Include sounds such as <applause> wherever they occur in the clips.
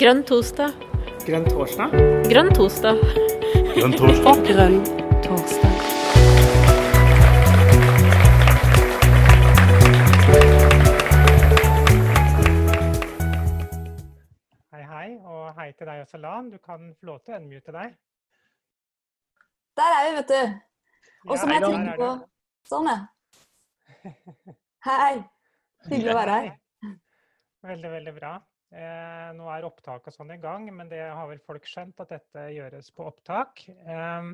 Grønn torsdag. Grønn torsdag? Grønn torsdag. Grønn torsdag. <laughs> Grønn torsdag. Hei, hei, og hei til deg også, Lan. Du kan få lov til å unmute deg. Der er vi, vet du. Og så må Ja, jeg trykke på. Sånn, ja. Hei. Hyggelig å være her. <laughs> Veldig, veldig bra. Eh, nå er opptak og sånn i gang, men det har vel folk skjønt at dette gjøres på opptak. Eh,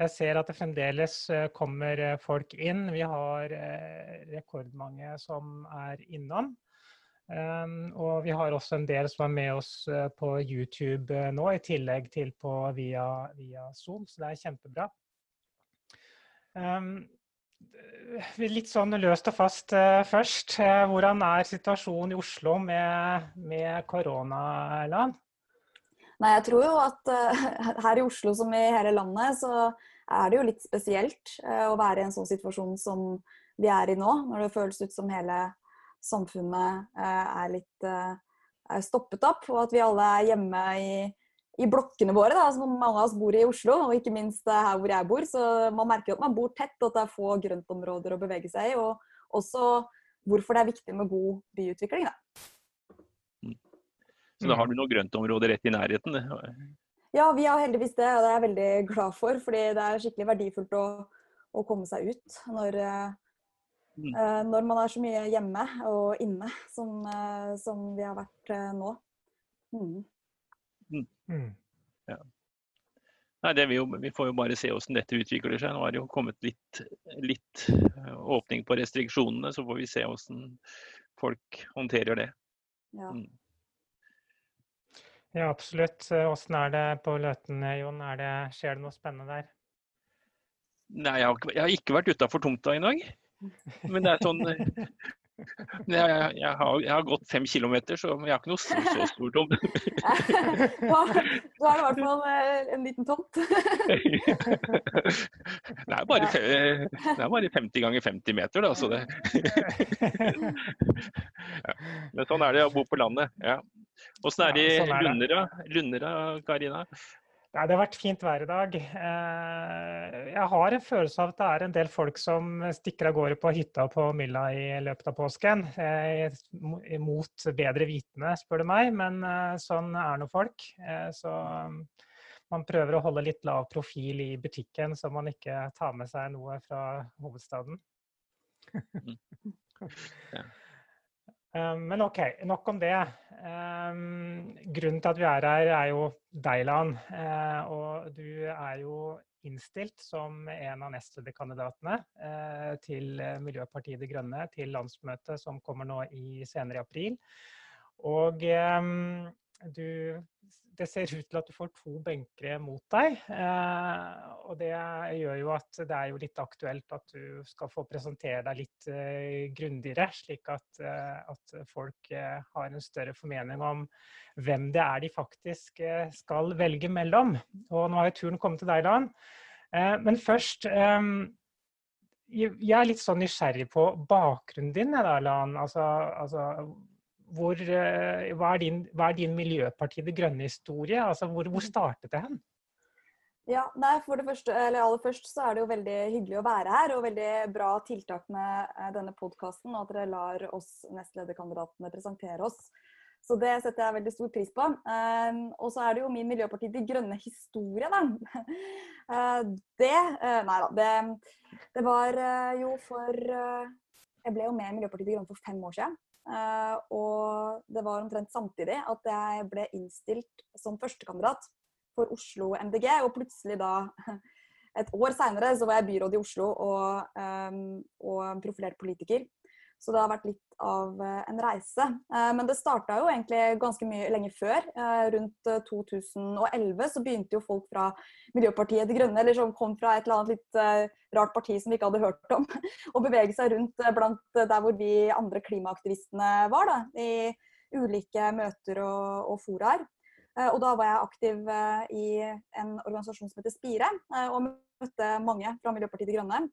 jeg ser at det fremdeles eh, kommer eh, folk inn. Vi har eh, rekordmange som er innom. Eh, og vi har også en del som er med oss på YouTube nå, i tillegg til på via, via Zoom, så det er kjempebra. Um, litt sånn løst og fast eh, først. Eh, hvordan er situasjonen i Oslo med, med korona, Lan? Nei, jeg tror jo at eh, her i Oslo som i hele landet, så er det jo litt spesielt å være i en sånn situasjon som vi er i nå. Når det føles ut som hele samfunnet er litt er stoppet opp, og at vi alle er hjemme i, i blokkene våre. Da, som mange av oss bor i Oslo, og ikke minst eh, her hvor jeg bor. Så man merker jo at man bor tett, og at det er få grøntområder å bevege seg i. Og også hvorfor det er viktig med god byutvikling. Da. Så da har du noen grøntområder rett i nærheten. det. Ja, vi har heldigvis det, og det er jeg veldig glad for. fordi det er skikkelig verdifullt å, å komme seg ut når, Mm. eh, når man er så mye hjemme og inne som, eh, som vi har vært nå. Mm. Mm. Nei, det vil jo, Vi får jo bare se hvordan dette utvikler seg. Nå har det jo kommet litt, litt eh, åpning på restriksjonene, så får vi se hvordan folk håndterer det. Ja. Mm. Ja, absolutt. Hvordan er det på Løten, Jon? Er det, skjer det noe spennende der? Nei, jeg har, ikke- jeg har ikke vært utafor tomta i dag. <laughs> Men det er sånn <laughs> jeg, jeg, jeg, har, jeg har gått fem kilometer, så jeg har ikke noe så, så stor tomt. Da, <laughs> da er det i hvert fall eh, en liten tomt. <laughs> Det er bare, det er bare 50 ganger 50 meter, da. Så det, ja. Men sånn er det å bo på landet. Ja. Åssen er det i sånn er. Lundera, Lundera, Karina? Nei, det har vært fint vær i dag. Eh, Jeg har en følelse av at det er en del folk som stikker av gårde på hytta på Mylla i løpet av påsken. eh, Mot bedre vitende, spør du meg, men eh, sånn er nå folk. Så man prøver å holde litt lav profil i butikken, så man ikke tar med seg noe fra hovedstaden. <laughs> Ja. Um, Men OK, nok om det. Um, grunnen til at vi er her, er jo deg, Lan. Eh, og du er jo innstilt som en av nestlederkandidatene eh, til Miljøpartiet De Grønne til landsmøtet som kommer nå i, senere i april. Og um, du, det ser ut til at du får to benkere mot deg. Eh, og det gjør jo at det er jo litt aktuelt at du skal få presentere deg litt eh, grundigere, slik at, eh, at folk eh, har en større formening om hvem det er de faktisk skal velge mellom. Og nå har jo turen kommet til deg. Eh, men først jeg er litt sånn nysgjerrig på bakgrunnen din, da, Lan. Altså, altså hvor, eh, hva, er din, hva er din Miljøpartiet De Grønne-historie? Altså, hvor, hvor startet det hen? Ja, nei, for det første, eller Aller først så er det jo veldig hyggelig å være her, og veldig bra tiltak med eh, denne podkasten. Og at dere lar oss nestlederkandidatene presentere oss. Så det setter jeg veldig stor pris på. Um, og så er det jo min Miljøpartiet De Grønne historie, da. <laughs> Eh, det Nei da. Det, det var jo for Jeg ble jo med i Miljøpartiet De Grønne for fem år siden. Eh, og det var omtrent samtidig at jeg ble innstilt som førstekandidat for Oslo MDG, og plutselig da <laughs> et år seinere så var jeg byråd i Oslo og, um, og profilert politiker. Så det har vært litt av eh, en reise. Eh, men det starta jo egentlig ganske mye lenge før. Eh, rundt eh, 2011 så begynte jo folk fra Miljøpartiet De Grønne, eller som kom fra et eller annet litt rart parti som vi ikke hadde hørt om, <laughs> å bevege seg rundt blant der hvor vi andre klimaaktivistene var. da, I ulike møter og, og foraer. Og da var jeg aktiv i en organisasjon som heter Spire, og møtte mange fra Miljøpartiet De Grønne.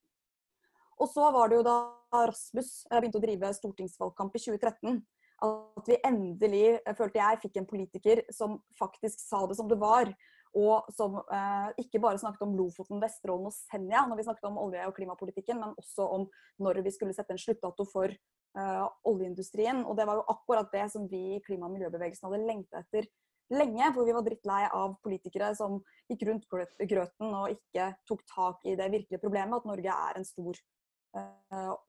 Og så var det jo da Rasmus eh, begynte å drive stortingsvalgkamp i 2013. at vi endelig, følte jeg, fikk en politiker som faktisk sa det som det var. Og som eh, ikke bare snakket om Lofoten, Vesterålen og Senja når vi snakket om olje- og klimapolitikken, men også om når vi skulle sette en sluttdato for eh, oljeindustrien. Og det var jo akkurat det som vi i klima- og miljøbevegelsen hadde lengta etter lenge. For vi var drittlei av politikere som gikk rundt grøten og ikke tok tak i det virkelige problemet, at Norge er en stor eh,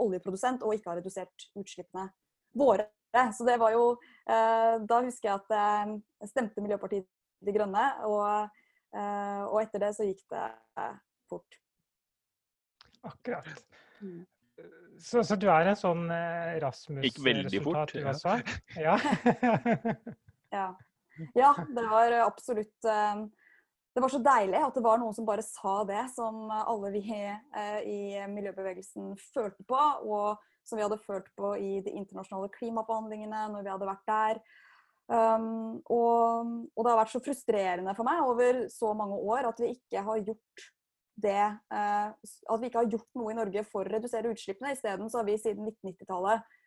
oljeprodusent og ikke har redusert utslippene våre. Så det var jo eh, Da husker jeg at jeg eh, stemte Miljøpartiet De Grønne, og, eh, og etter det så gikk det fort. Akkurat. Mm. Så, så, du er en sånn Rasmus-resultat du også? <laughs> Ja. ja. ja. det var absolutt Det var så deilig at det var noen som bare sa det som alle vi i miljøbevegelsen følte på. og som vi hadde følt på i de internasjonale klimaforhandlingene når vi hadde vært der. Um, og, og, det har vært så frustrerende for meg over så mange år at vi ikke har gjort det uh, At vi ikke har gjort noe i Norge for å redusere utslippene. Isteden har vi siden 1990-tallet uh, eh,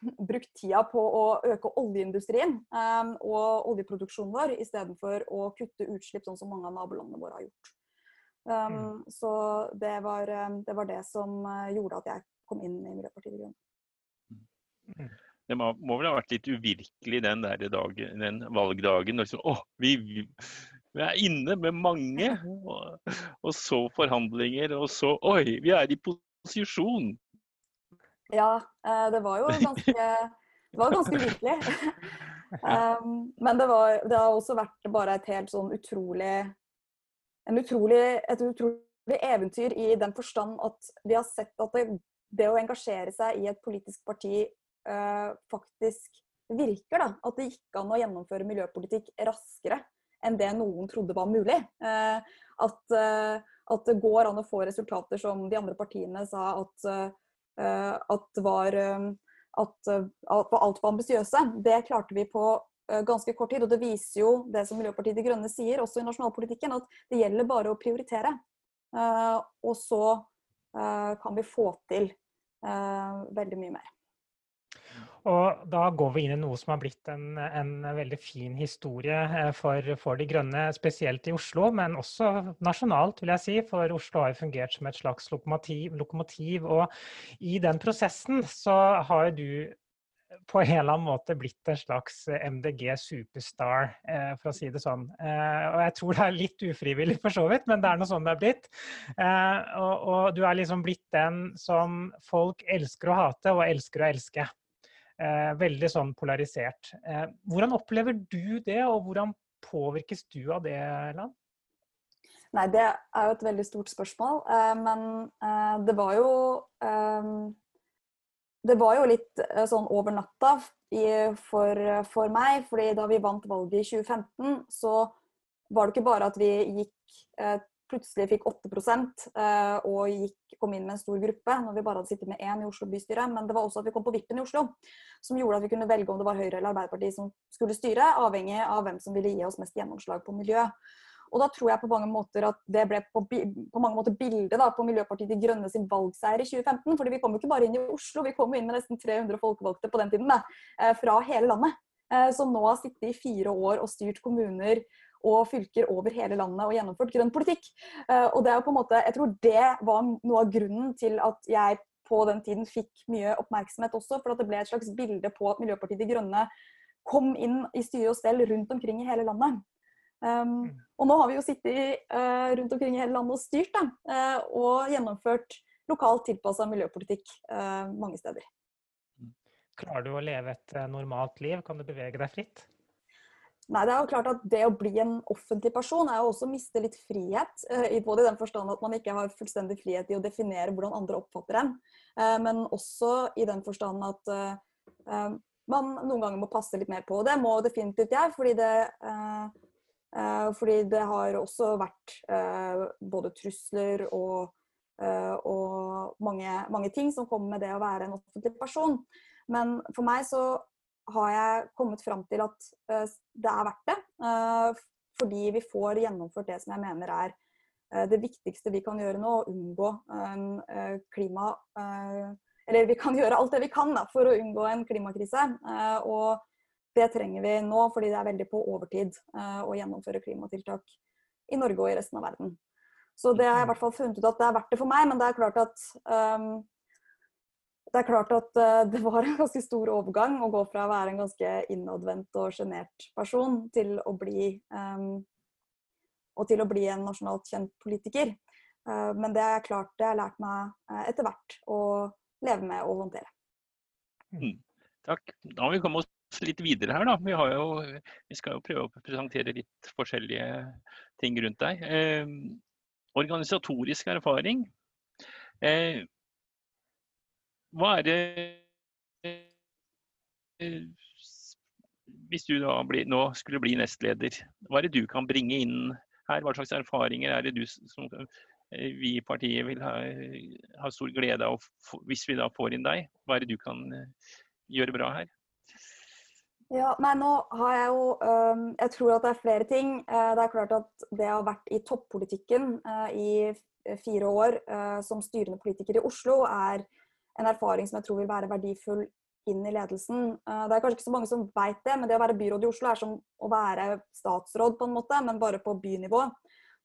brukt tida på å øke oljeindustrien um, og oljeproduksjonen vår, istedenfor å kutte utslipp, sånn som mange av nabolandene våre har gjort. Um, mm. Så det var, det var, det som gjorde at jeg kom inn i Miljøpartiet De Grønne. Mm. Det må, må, vel ha vært litt uvirkelig den, dagen, den valgdagen. Liksom, å, vi, vi, er inne med mange! <laughs> Og, og, så forhandlinger, og så Oi, vi er i posisjon! Ja, eh, det var jo <laughs> ganske, det var ganske virkelig. Um, <laughs> men det, var, det, har også vært bare et helt sånn utrolig, utrolig et utrolig eventyr i den forstand at vi har sett at det det å engasjere seg i et politisk parti uh, faktisk virker. da, At det gikk an å gjennomføre miljøpolitikk raskere enn det noen trodde var mulig. Uh, at, uh, at, det går an å få resultater som de andre partiene sa at, at var at, at alt var ambisiøse. Det klarte vi på ganske kort tid. Og det viser jo det som Miljøpartiet De Grønne sier, også i nasjonalpolitikken, at det gjelder bare å prioritere. Og så kan vi få til veldig mye mer. Og da går vi inn i noe som har blitt en, en veldig fin historie eh, for, for, De grønne, spesielt i Oslo, men også nasjonalt, vil jeg si. For Oslo har jo fungert som et slags lokomotiv. lokomotiv og i den prosessen så har du på en eller annen måte blitt en slags MDG superstar, eh, for å si det sånn. Eh, og jeg tror det er litt ufrivillig for så vidt, men det er nå sånn det er blitt. Eh, og, og, du er liksom blitt den som folk elsker å hate og elsker å elske. Eh, veldig sånn polarisert. Eh, hvordan opplever du det, og hvordan påvirkes du av det, Lan? Nei, det er jo et veldig stort spørsmål. Eh, men det var jo det var jo litt sånn over natta for, for, meg. fordi da vi vant valget i 2015, så var det ikke bare at vi gikk plutselig fikk 8 eh, og gikk, kom inn med en stor gruppe når vi bare hadde sittet med én i Oslo bystyre, men det var også at vi kom på vippen i Oslo. Som gjorde at vi kunne velge om det var Høyre eller Arbeiderpartiet som skulle styre, avhengig av hvem som ville gi oss mest gjennomslag på miljø. Og da tror jeg på mange måter at det ble på, på mange måter bildet da, på Miljøpartiet De Grønne sin valgseier i 2015. fordi vi kom jo ikke bare inn i Oslo, vi kom jo inn med nesten 300 folkevalgte på den tiden. Da, eh, fra hele landet. Eh, som nå har sittet i fire år og styrt kommuner og fylker over hele landet og gjennomført grønn politikk. Eh, og det er jo på en måte, Jeg tror det var noe av grunnen til at jeg på den tiden fikk mye oppmerksomhet også. For at det ble et slags bilde på at Miljøpartiet De Grønne kom inn i styre og stell rundt omkring i hele landet. Um, og nå har vi jo sittet uh, rundt omkring i hele landet og styrt da, uh, og gjennomført lokalt tilpassa miljøpolitikk uh, mange steder. Klarer du å leve et normalt liv? Kan du bevege deg fritt? Nei, det er jo klart at det å bli en offentlig person er jo også å miste litt frihet. Både i den forstand at man ikke har fullstendig frihet i å definere hvordan andre oppfatter en, men også i den forstand at man noen ganger må passe litt mer på. Det må definitivt jeg, fordi det Eh, fordi det har også vært eh, både trusler og, eh, og mange, mange, ting som kommer med det å være en offentlig person. Men for meg så har jeg kommet fram til at det er verdt det. Fordi vi får gjennomført det som jeg mener er det viktigste vi kan gjøre nå, å unngå klima Eller vi kan <laughs> gjøre alt det vi kan da, for å unngå en klimakrise. Og det trenger vi nå, fordi det er veldig på overtid å gjennomføre klimatiltak i Norge og i resten av verden. Så det har jeg i hvert fall funnet ut at det er verdt det for meg. Men det er klart at um, det er klart at uh, det var en ganske stor overgang å gå fra å være en ganske innadvendt og sjenert person til å bli um, og til å bli en nasjonalt kjent politiker. Uh, men det er klart det har lært meg uh, etter hvert å leve med og håndtere. Mm. Takk. Da må vi komme oss litt videre her, da. Vi, jo, vi, skal jo prøve å presentere litt forskjellige ting rundt deg. Eh, organisatorisk erfaring. Eh, hva er det eh, Hvis du da blir, nå skulle bli nestleder, hva er det du kan bringe inn her? Hva slags erfaringer er det du som eh, vi i partiet vil ha, ha stor glede av hvis vi da får inn deg? Hva er det du kan eh, gjøre bra her? Ja, nei, nå har Jeg jo, um, jeg tror at det er flere ting. Uh, det er klart at det har ha vært i toppolitikken uh, i fire år uh, som styrende politiker i Oslo, er en erfaring som jeg tror vil være verdifull inn i ledelsen. Det er kanskje ikke så mange som vet det, men det å være byråd i Oslo er som å være statsråd, på en måte, men bare på bynivå.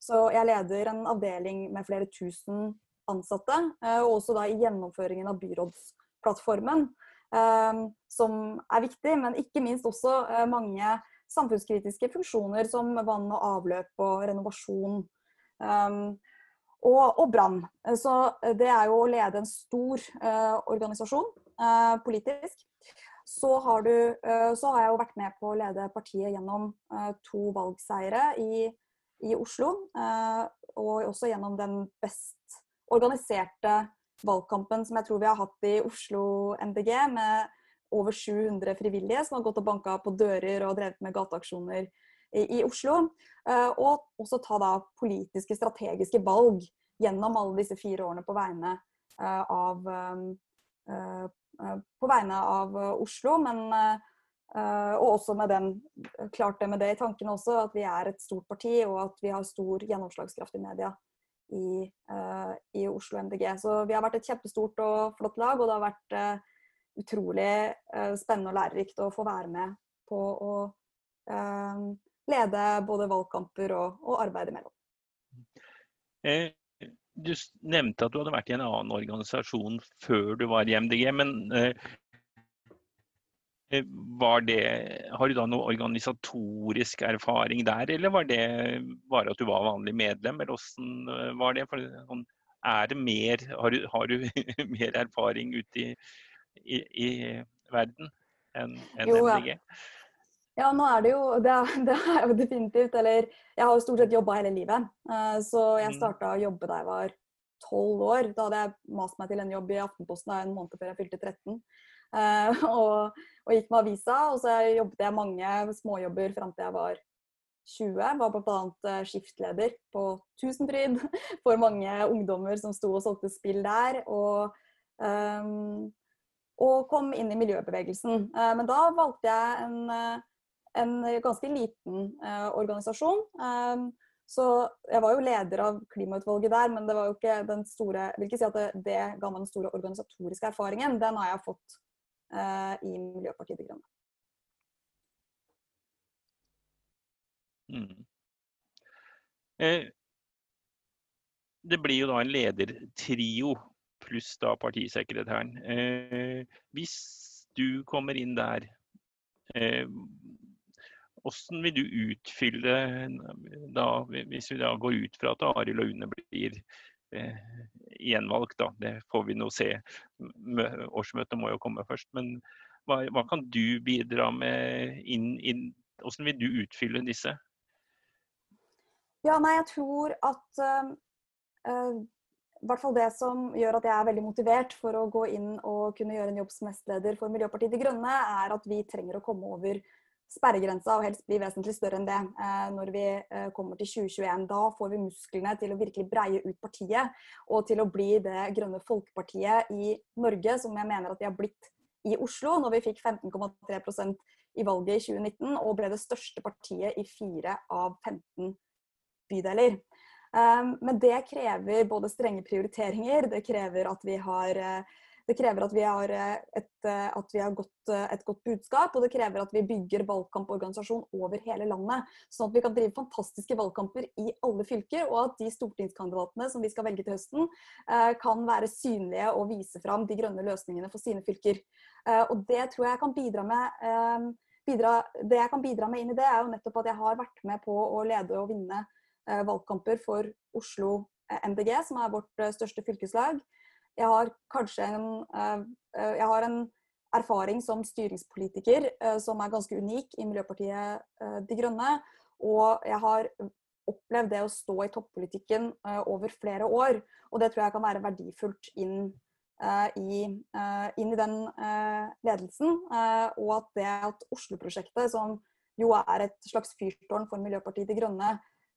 Så jeg leder en avdeling med flere tusen ansatte, og også da i gjennomføringen av byrådsplattformen. Ehm, som er viktig, men ikke minst også eh, mange samfunnskritiske funksjoner som vann og avløp og renovasjon. Og, og brann. Så det er jo å lede en stor eh, organisasjon eh, politisk. Så har, du, eh, så har, jeg jo vært med på å lede partiet gjennom to valgseire i, i Oslo. og også gjennom den best organiserte valgkampen som jeg tror vi har hatt i Oslo MDG, med over 700 frivillige som har gått og banka på dører og drevet med gateaksjoner i, Oslo. Uh, og også ta da politiske, strategiske valg gjennom alle disse fire årene på vegne uh, av uh, på vegne av Oslo, men og også med den, klart det med det i tankene også, at vi er et stort parti og at vi har stor gjennomslagskraft i media i, i, Oslo MDG. Så vi har vært et kjempestort og flott lag, og det har vært utrolig spennende og lærerikt å få være med på å lede både valgkamper og, og arbeid imellom. Du nevnte at du hadde vært i en annen organisasjon før du var i MDG. men Eh, var det, har du da noe organisatorisk erfaring der, eller var det bare at du var vanlig medlem? Eller hvordan eh, var det? For, sånn, er det mer, har du, har du <laughs> mer erfaring ute i, i, i verden enn en MDG? Ja. Ja, nå er det jo det er, <laughs> det er jo definitivt. Eller jeg har jo stort sett jobba hele livet. Eh, så jeg mm. starta å jobbe da jeg var tolv år. Da hadde jeg mast meg til en jobb i Aftenposten en måned før jeg fylte 13. <laughs> og og gikk med avisa. Og så jobbet jeg mange småjobber fram til jeg var 20. Var bl.a. Eh, skiftleder på Tusenfryd <laughs> for mange ungdommer som sto og solgte spill der. Og, um, og kom inn i miljøbevegelsen. Men da valgte jeg en, eh, en ganske liten uh, organisasjon. Um, så jeg var jo leder av klimautvalget der, men det var jo ikke den store Jeg vil ikke si at det, det ga meg den store organisatoriske erfaringen. Den har jeg fått Eh, i Miljøpartiet De Grønne. Mm. Eh, det blir jo da en ledertrio pluss da partisekretæren. Eh, hvis du kommer inn der, eh, hvordan vil du utfylle da, hvis vi da går ut fra at Arild Aune blir Eh, gjenvalgt. Da. Det får vi nå se. Årsmøtet må jo komme først. Men hva, hva kan du bidra med inn, inn Hvordan vil du utfylle disse? Ja, nei, jeg tror at øh, i hvert fall det som gjør at jeg er veldig motivert for å gå inn og kunne gjøre en jobb som nestleder for Miljøpartiet De Grønne, er at vi trenger å komme over sperregrensa, og helst bli vesentlig større enn det eh, når vi eh, kommer til 2021. Da får vi musklene til å virkelig breie ut partiet, og til å bli det grønne folkepartiet i Norge, som jeg mener at de har blitt i Oslo, når vi fikk 15,3% i valget i 2019, og ble det største partiet i fire av 15 bydeler. Um, men det krever både strenge prioriteringer, det krever at vi har Det krever at vi har, et, at vi har godt, et godt budskap, og det krever at vi bygger valgkamporganisasjon over hele landet. Sånn at vi kan drive fantastiske valgkamper i alle fylker, og at de stortingskandidatene som vi skal velge til høsten, kan være synlige og vise fram de grønne løsningene for sine fylker. Og det tror jeg kan bidra med bidra, det jeg kan bidra med inn i det, er jo nettopp at jeg har vært med på å lede og vinne eh, valgkamper for Oslo eh, MDG, som er vårt eh, største fylkeslag. Jeg har kanskje en, eh, eh, jeg har en erfaring som styringspolitiker eh, som er ganske unik i Miljøpartiet De Grønne. Og jeg har opplevd det å stå i toppolitikken over flere år. Og det tror jeg kan være verdifullt inn i, inn i den ledelsen. og at det at Oslo-prosjektet, som jo er et slags fyrtårn for Miljøpartiet De Grønne,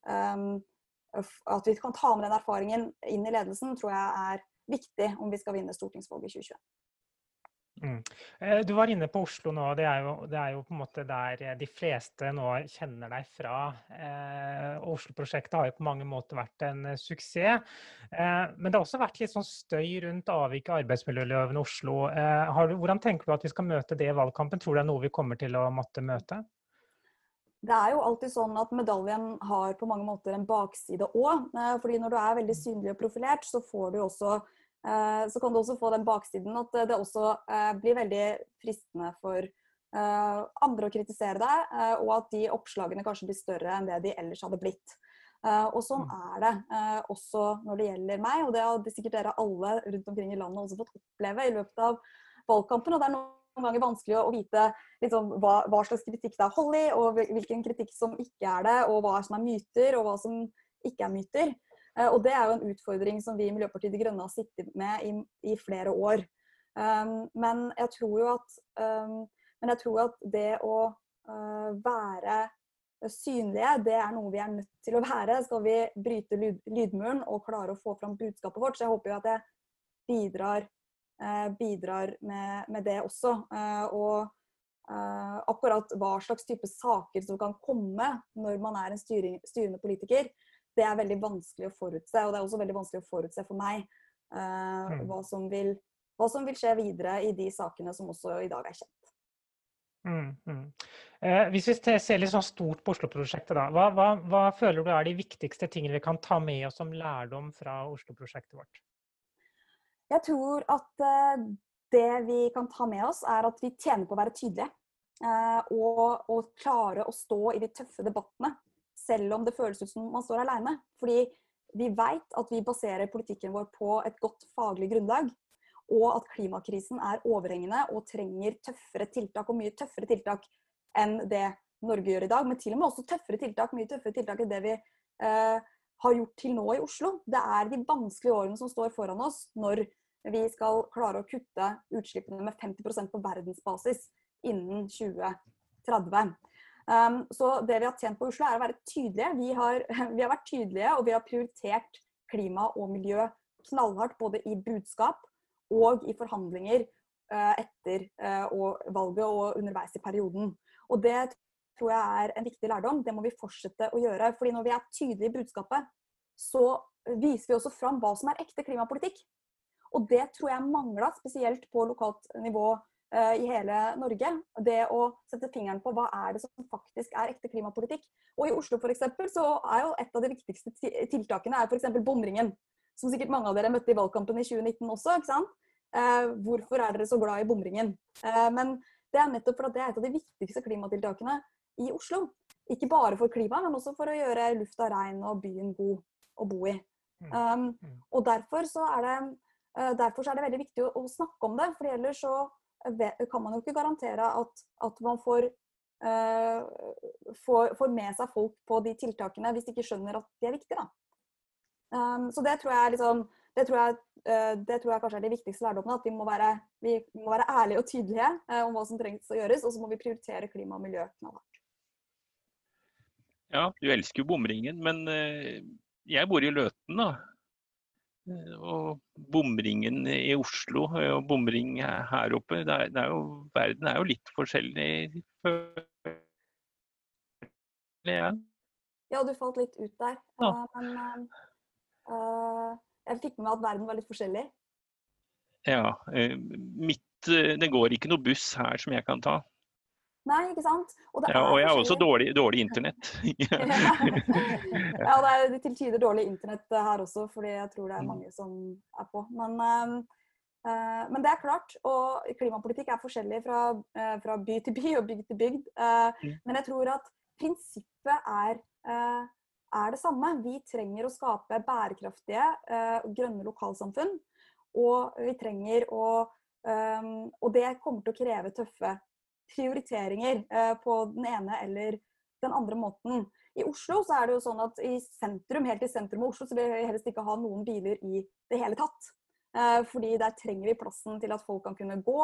at vi kan ta med den erfaringen inn i ledelsen, tror jeg er viktig om vi skal vinne stortingsvalget i 2021. Mm. Eh, du var inne på Oslo nå. Det er, jo, det er, jo, på en måte der de fleste nå kjenner deg fra. Eh, Oslo-prosjektet har jo på mange måter vært en eh, suksess. Eh, men det har også vært litt sånn støy rundt avvik av arbeidsmiljøloven i Oslo. Eh, du, hvordan tenker du at vi skal møte det i valgkampen? Tror du det er noe vi kommer til å måtte møte? Det er jo alltid sånn at medaljen har på mange måter en bakside òg. Eh, fordi når du er veldig synlig og profilert, så får du også Eh, så kan du også få den baksiden at det også eh, blir veldig fristende for eh, andre å kritisere deg, og at de oppslagene kanskje blir større enn det de ellers hadde blitt. Og sånn mm. er det også når det gjelder meg, og det har sikkert dere alle rundt omkring i landet også fått oppleve i løpet av valgkampen. og det er noen ganger vanskelig å vite liksom, hva, hva, slags kritikk det er hold i, og hvilken kritikk som ikke er det, og hva som er myter, og hva som ikke er myter. Eh, og det er jo en utfordring som vi i Miljøpartiet De Grønne har sittet med i, i flere år. Um, men, jeg at, um, men jeg tror at det å uh, være synlige, det er noe vi er nødt til å være. Skal vi bryte lyd, lydmuren og klare å få fram budskapet vårt. Så jeg håper jo at jeg bidrar, uh, bidrar med, med, det også. Uh, og akkurat hva slags type saker som kan komme når man er en styring, styrende politiker, det er veldig vanskelig å forutse. Og det er også veldig vanskelig å forutse for meg uh, hva, som vil, hva, som vil, skje videre i de sakene som også i dag er kjent. Mm, mm. Eh, hvis vi ser litt sånn stort på Oslo-prosjektet, da. Hva, hva, hva, føler du er de viktigste tingene vi kan ta med oss som lærdom fra Oslo-prosjektet vårt? Jeg tror at uh, det vi kan ta med oss, er at vi tjener på å være tydelige. Uh, og, og klare å stå i de tøffe debattene selv om det føles ut som man står alene. Fordi vi vet at vi baserer politikken vår på et godt faglig grunnlag. Og at klimakrisen er overhengende og trenger tøffere tiltak, og mye tøffere tiltak enn det Norge gjør i dag. Men til og med også tøffere tiltak, mye tøffere tiltak enn det vi eh, har gjort til nå i Oslo. Det er de vanskelige årene som står foran oss når vi skal klare å kutte utslippene med 50% på verdensbasis innen 2030. Um, så det vi har tjent på Oslo, er å være tydelige. Vi har, <laughs> vi har, vært tydelige, og vi har prioritert klima og miljø knallhardt både i budskap og i forhandlinger uh, etter uh, valget og underveis i perioden. Og det tror jeg er en viktig lærdom. Det må vi fortsette å gjøre. fordi når vi er tydelige i budskapet, så viser vi også fram hva som er ekte klimapolitikk. Og det tror jeg mangla, spesielt på lokalt nivå i hele Norge. Det å sette fingeren på hva er det som faktisk er ekte klimapolitikk. Og i Oslo for eksempel, så er jo et av de viktigste tiltakene er f.eks. bomringen. Som sikkert mange av dere møtte i valgkampen i 2019 også. ikke sant? Eh, hvorfor er dere så glad i bomringen? Eh, men det er nettopp fordi det er et av de viktigste klimatiltakene i Oslo. Ikke bare for klimaet, men også for å gjøre lufta rein og byen god å bo i. Mm. Um, mm. og derfor så, er det, uh, derfor så er det veldig viktig å, å snakke om det, for ellers så kan man jo ikke garantere at, at man får, uh, får, får, med seg folk på de tiltakene hvis de ikke skjønner at de er viktige. Um, så det tror jeg liksom det tror, jeg, uh, det tror jeg kanskje er de viktigste lærdommene. At vi må, være, vi må være ærlige og tydelige uh, om hva som trengs å gjøres. Og så må vi prioritere klima og miljø knallhardt. Ja, du elsker jo bomringen, men jeg bor i Løten, da. Og bomringen i Oslo og bomring her oppe, det er, det er jo, verden er jo litt forskjellig. Ja, ja du falt litt ut der. Ja. Men uh, jeg fikk med meg at verden var litt forskjellig. Ja. Mitt, det går ikke noe buss her som jeg kan ta. Nei, ikke sant? Og, ja, og jeg har også dårlig, dårlig internett. <laughs> <laughs> ja, det er til tider dårlig internett her også, fordi jeg tror det er mm. mange som er på. Men, uh, men det er klart, og klimapolitikk er forskjellig fra, uh, fra by til by og bygd til bygd. Mm. Men jeg tror at prinsippet er, er, det samme. Vi trenger å skape bærekraftige, grønne lokalsamfunn. Og vi trenger å um, Og det kommer til å kreve tøffe prioriteringer eh, på den ene eller den andre måten. I Oslo så er det jo sånn at i sentrum, helt i sentrum av Oslo så vil vi helst ikke ha noen biler i det hele tatt. Eh, fordi der trenger vi plassen til at folk kan kunne gå,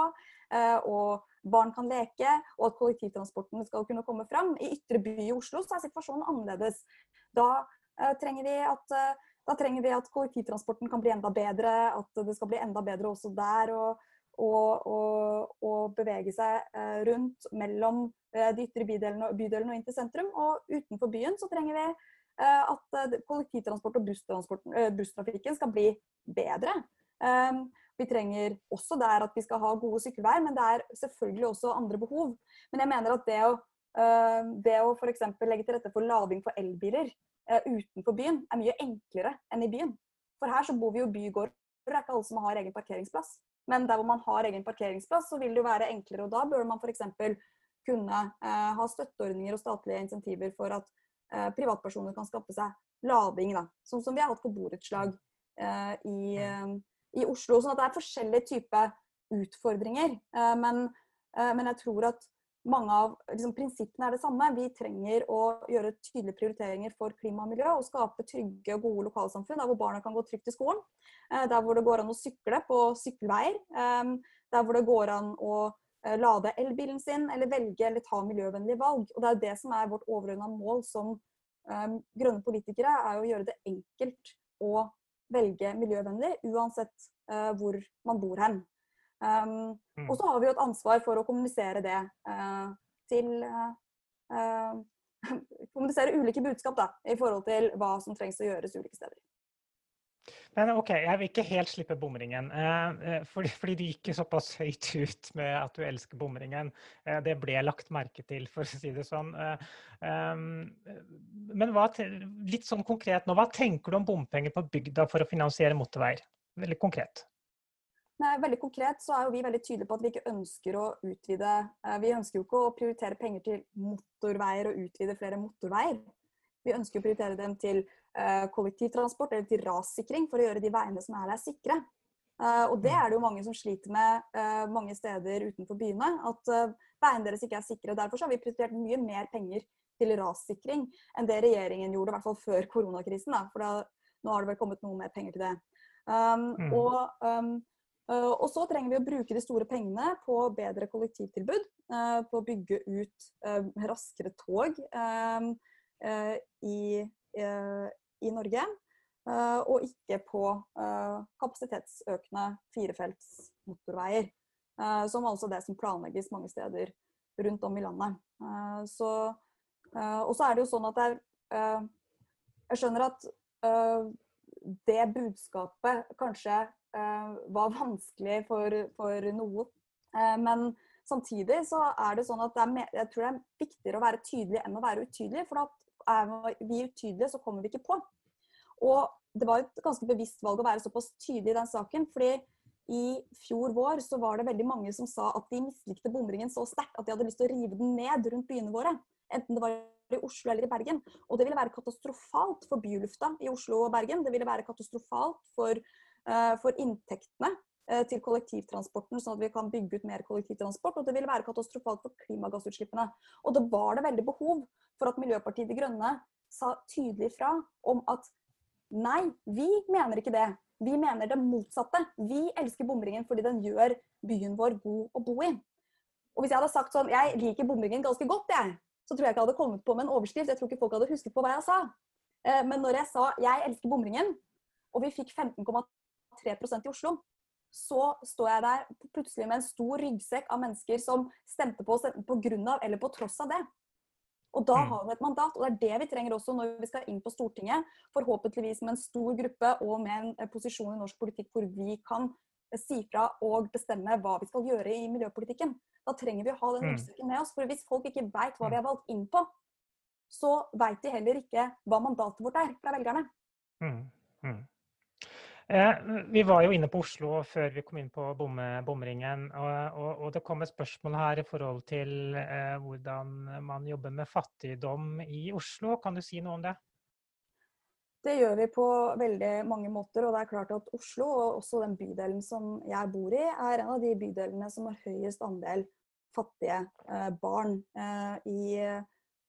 eh, og barn kan leke, og at kollektivtransporten skal kunne komme fram. I ytre by i Oslo så er situasjonen annerledes. Da trenger vi at trenger vi at kollektivtransporten kan bli enda bedre, at det skal bli enda bedre også der. og og, og, og, bevege seg eh, rundt mellom eh, de ytre bydelene, bydelene, og inn til sentrum. Og utenfor byen så trenger vi eh, at kollektivtransport og busstrafikken skal bli bedre. Ehm, vi trenger også der at vi skal ha gode sykkelveier, men det er selvfølgelig også andre behov. Men jeg mener at det å, det å f.eks. legge til rette for lading for elbiler utenfor byen er mye enklere enn i byen. For her så bor vi jo bygårder, det er ikke alle som har egen parkeringsplass. Men der hvor man har egen parkeringsplass, så vil det jo være enklere. Og da bør man f.eks. kunne eh, ha støtteordninger og statlige insentiver for at eh, privatpersoner kan skaffe seg lading. Da. Sånn som vi har hatt på borettslag eh, i, eh, i, Oslo. Sånn at det er forskjellige typer utfordringer. Eh, men, eh, men, jeg tror at mange av liksom, prinsippene er det samme. Vi trenger å gjøre tydelige prioriteringer for klima og miljø og skape trygge og gode lokalsamfunn der hvor barna kan gå trygt til skolen. Eh, der hvor det går an å sykle på sykkelveier. Eh, der hvor det går an å eh, lade elbilen sin eller velge eller ta miljøvennlige valg. Og Det er det som er vårt overordna mål som grønne politikere, er å gjøre det enkelt å velge miljøvennlig uansett hvor man bor hen. Um, mm. Og så har vi jo et ansvar for å kommunisere det uh, til uh, <laughs> Kommunisere ulike budskap da, i forhold til hva som trengs å gjøres ulike steder. Men OK, jeg vil ikke helt slippe bomringen. Eh, fordi, fordi, du gikk såpass høyt ut med at du elsker bomringen. Eh, det ble lagt merke til, for å si det sånn. Eh, um, men hva, litt sånn konkret nå, hva tenker du om bompenger på bygda for å finansiere motorveier? Veldig konkret. Nei, veldig konkret så er jo vi veldig tydelige på at vi ikke ønsker å utvide eh, Vi ønsker jo ikke å prioritere penger til motorveier og utvide flere motorveier. Vi ønsker å prioritere dem til uh, kollektivtransport eller til rassikring for å gjøre de veiene som er der, sikre. Uh, og det er det jo mange som sliter med mange steder utenfor byene. At veiene deres ikke er sikre. Derfor har vi prioritert mye mer penger til rassikring enn det regjeringen gjorde, i hvert fall før koronakrisen. Da, for da, nå har det vel kommet noe mer penger til det. Um, mm. Og um, Eh, og så trenger vi å bruke de store pengene på bedre kollektivtilbud. Eh, på å bygge ut eh, raskere tog i, i Norge. Og ikke på kapasitetsøkende firefelts motorveier. Som altså det som planlegges mange steder rundt om i landet. Så, og så er det jo sånn at det Jeg skjønner at det budskapet kanskje Eh, var vanskelig for, for noen. Eh, men samtidig så er det sånn at det er, jeg tror det er viktigere å være tydelig enn å være utydelig. For er vi utydelige, så kommer vi ikke på. Og det var et ganske bevisst valg å være såpass tydelig i den saken. fordi i fjor vår så var det veldig mange som sa at de mislikte bomringen så sterkt at de hadde lyst til å rive den ned rundt byene våre. Enten det var i Oslo eller i Bergen. Og det ville være katastrofalt for bylufta i Oslo og Bergen. Det ville være katastrofalt for Eh, for inntektene eh, til kollektivtransporten, sånn at vi kan bygge ut mer kollektivtransport. Og det ville være katastrofalt for klimagassutslippene. Og det var det veldig behov for at Miljøpartiet De Grønne sa tydelig fra om at nei, vi mener ikke det. Vi mener det motsatte. Vi elsker bomringen fordi den gjør byen vår god å bo i. Og hvis jeg hadde sagt sånn Jeg liker bomringen ganske godt, jeg. Så tror jeg ikke jeg hadde kommet på med en overskrift. Jeg tror ikke folk hadde husket på hva jeg sa. Eh, men når jeg sa 'jeg elsker bomringen', og vi fikk 15,3 3% i Oslo, så står jeg der plutselig med en stor ryggsekk av mennesker som stemte på oss på grunn av eller på tross av det. Og da mm. har vi et mandat, og det er det vi trenger også når vi skal inn på Stortinget. Forhåpentligvis med en stor gruppe og med en posisjon i norsk politikk hvor vi kan si fra og bestemme hva vi skal gjøre i miljøpolitikken. Da trenger vi å ha den Mm. ryggsekken med oss. For hvis folk ikke veit hva Mm. vi er valgt inn på, så veit de heller ikke hva mandatet vårt er fra velgerne. Mm, mm. Eh, vi var jo inne på Oslo før vi kom inn på bomringen. Og, det kom et spørsmål her i forhold til eh, hvordan man jobber med fattigdom i Oslo. Kan du si noe om det? Det gjør vi på veldig mange måter. Og det er klart at Oslo, og også den bydelen som jeg bor i, er en av de bydelene som har høyest andel fattige eh, barn i,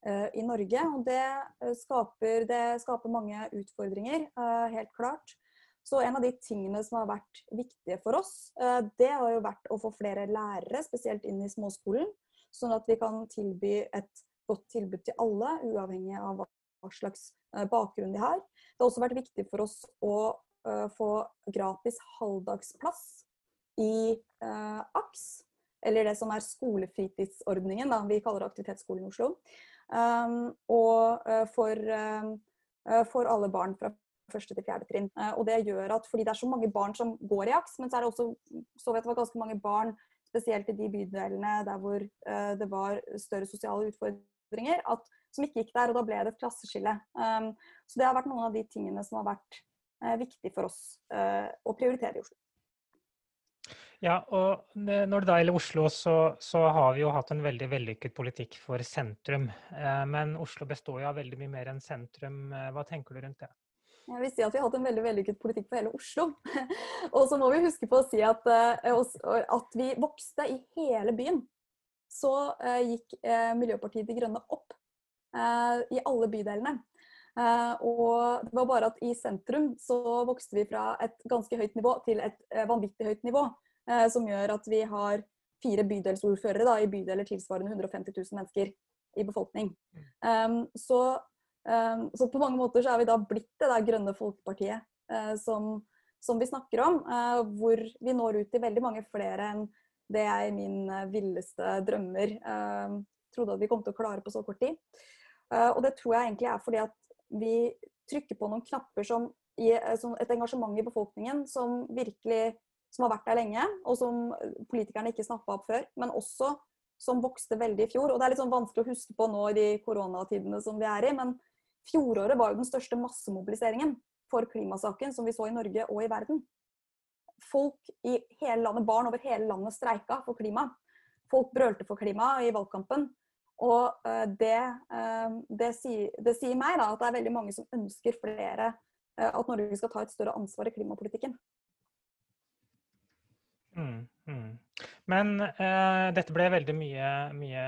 i Norge. Og det skaper, det skaper mange utfordringer, helt klart. Så en av de tingene som har vært viktige for oss, eh, det har jo vært å få flere lærere, spesielt inn i småskolen. Sånn at vi kan tilby et godt tilbud til alle, uavhengig av hva slags eh, bakgrunn de har. Det har også vært viktig for oss å eh, få gratis halvdagsplass i AKS, eller det som er skolefritidsordningen, da. vi kaller det Aktivitetsskolen i Oslo. Um, og for, for alle barn fra første til fjerde trinn. Eh, og det gjør at fordi det er så mange barn som går i AKS, men så er det også så vet jeg, ganske mange barn, spesielt i de bydelene der hvor eh, det var større sosiale utfordringer, at som ikke gikk der, og da ble det et klasseskille. Um, så det har vært noen av de tingene som har vært uh, viktig for oss å prioritere i Oslo. Ja, og når det da gjelder Oslo, så, så har vi jo hatt en veldig vellykket politikk for sentrum. Eh, men Oslo består jo av veldig mye mer enn sentrum. Eh, Hva tenker du rundt det? Jeg vil si at vi har hatt en veldig vellykket politikk for hele Oslo. <laughs> og så må vi huske på å si at, uh, at vi vokste i hele byen. Så uh, gikk uh, Miljøpartiet De Grønne opp i alle bydelene. Og det var bare at i sentrum så vokste vi fra et ganske høyt nivå til et vanvittig høyt nivå. som gjør at vi har fire bydelsordførere da, i bydeler tilsvarende 150 000 mennesker i befolkning. Um, så Um, så på mange måter så er vi da blitt det der grønne folkepartiet uh, som, som, vi snakker om. Uh, hvor vi når ut til veldig mange flere enn det jeg i min uh, villeste drømmer trodde at vi kom til å klare på så kort tid. og det tror jeg egentlig er fordi at vi trykker på noen knapper som et engasjement i befolkningen som virkelig som har vært der lenge, og som politikerne ikke snappa opp før. Men også som vokste veldig i fjor. Og det er litt sånn vanskelig å huske på nå i de koronatidene som vi er i. men Fjoråret var jo den største massemobiliseringen for klimasaken som vi så i Norge og i verden. Folk i hele landet, barn over hele landet streika for klima. Folk brølte for klima i valgkampen. Og det, det, sier, det sier, meg da, at det er veldig mange som ønsker flere at Norge skal ta et større ansvar i klimapolitikken. Mm, mm. Men eh, dette ble veldig mye, mye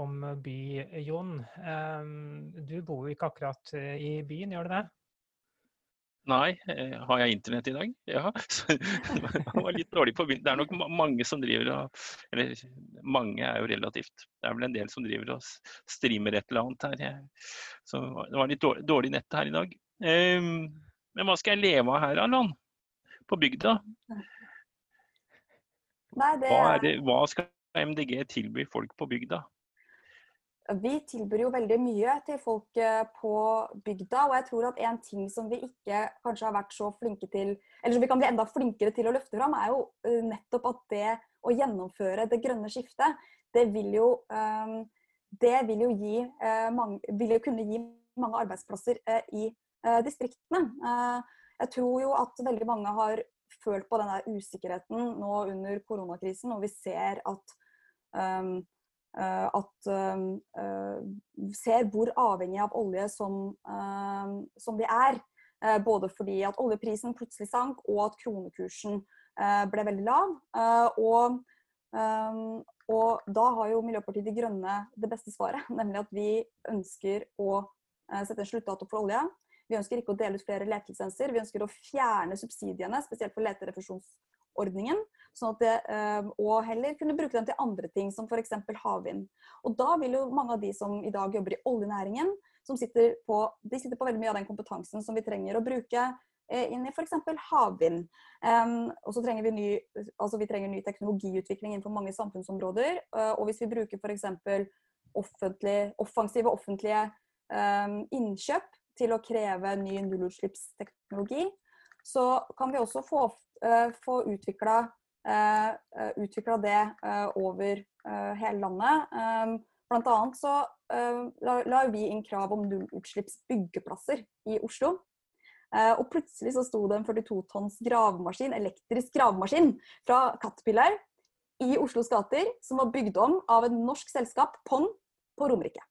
om by, Jon. Eh, du bor jo ikke akkurat i byen, gjør du det? Nei, har jeg internett i dag? Ja. <laughs> Det var litt dårlig på byen. Det er nok mange som driver og Eller mange er jo relativt. Det er vel en del som driver og streamer et eller annet her. Så det var litt dårlig, dårlig nett her i dag. Men hva skal jeg leve av her, Allan? På bygda? Nei, det... hva, det, hva skal MDG tilby folk på bygda? Vi tilbyr jo veldig mye til folk på bygda. Og jeg tror at en ting som vi ikke kanskje har vært så flinke til, eller som vi kan bli enda flinkere til å løfte fram, er jo nettopp at det å gjennomføre det grønne skiftet, det vil jo, det vil jo, gi, vil jo kunne gi mange arbeidsplasser i distriktene. Jeg tror jo at veldig mange har følt på denne usikkerheten nå under koronakrisen, og vi ser at, um, uh, at um, uh, ser hvor avhengig av olje som, uh, som vi er. både fordi at oljeprisen plutselig sank, og at kronekursen ble veldig lav. og, um, og da har jo Miljøpartiet De Grønne det beste svaret, <laughs> nemlig at vi ønsker å sette en sluttdato for olje. Vi ønsker ikke å dele ut flere letelisenser. Vi ønsker å fjerne subsidiene, spesielt for leterefusjonsordningen. Sånn at det, og heller kunne bruke dem til andre ting, som f.eks. havvind. Og da vil jo mange av de som i dag jobber i oljenæringen, som sitter på, de sitter på veldig mye av den kompetansen som vi trenger å bruke inn i f.eks. havvind. Um, og så trenger vi ny, altså vi trenger ny teknologiutvikling innenfor mange samfunnsområder. Uh, og hvis vi bruker f.eks. Offentlig, offensive offentlige um, innkjøp til å kreve ny nullutslippsteknologi, så kan vi også få få utvikla det over hele landet. Blant annet så la vi inn krav om nullutslippsbyggeplasser i Oslo. Og plutselig så sto det en 42 tonns gravemaskin, elektrisk gravemaskin fra Caterpillar i Oslos gater, som var bygd om av et norsk selskap, Pond, på Romerike.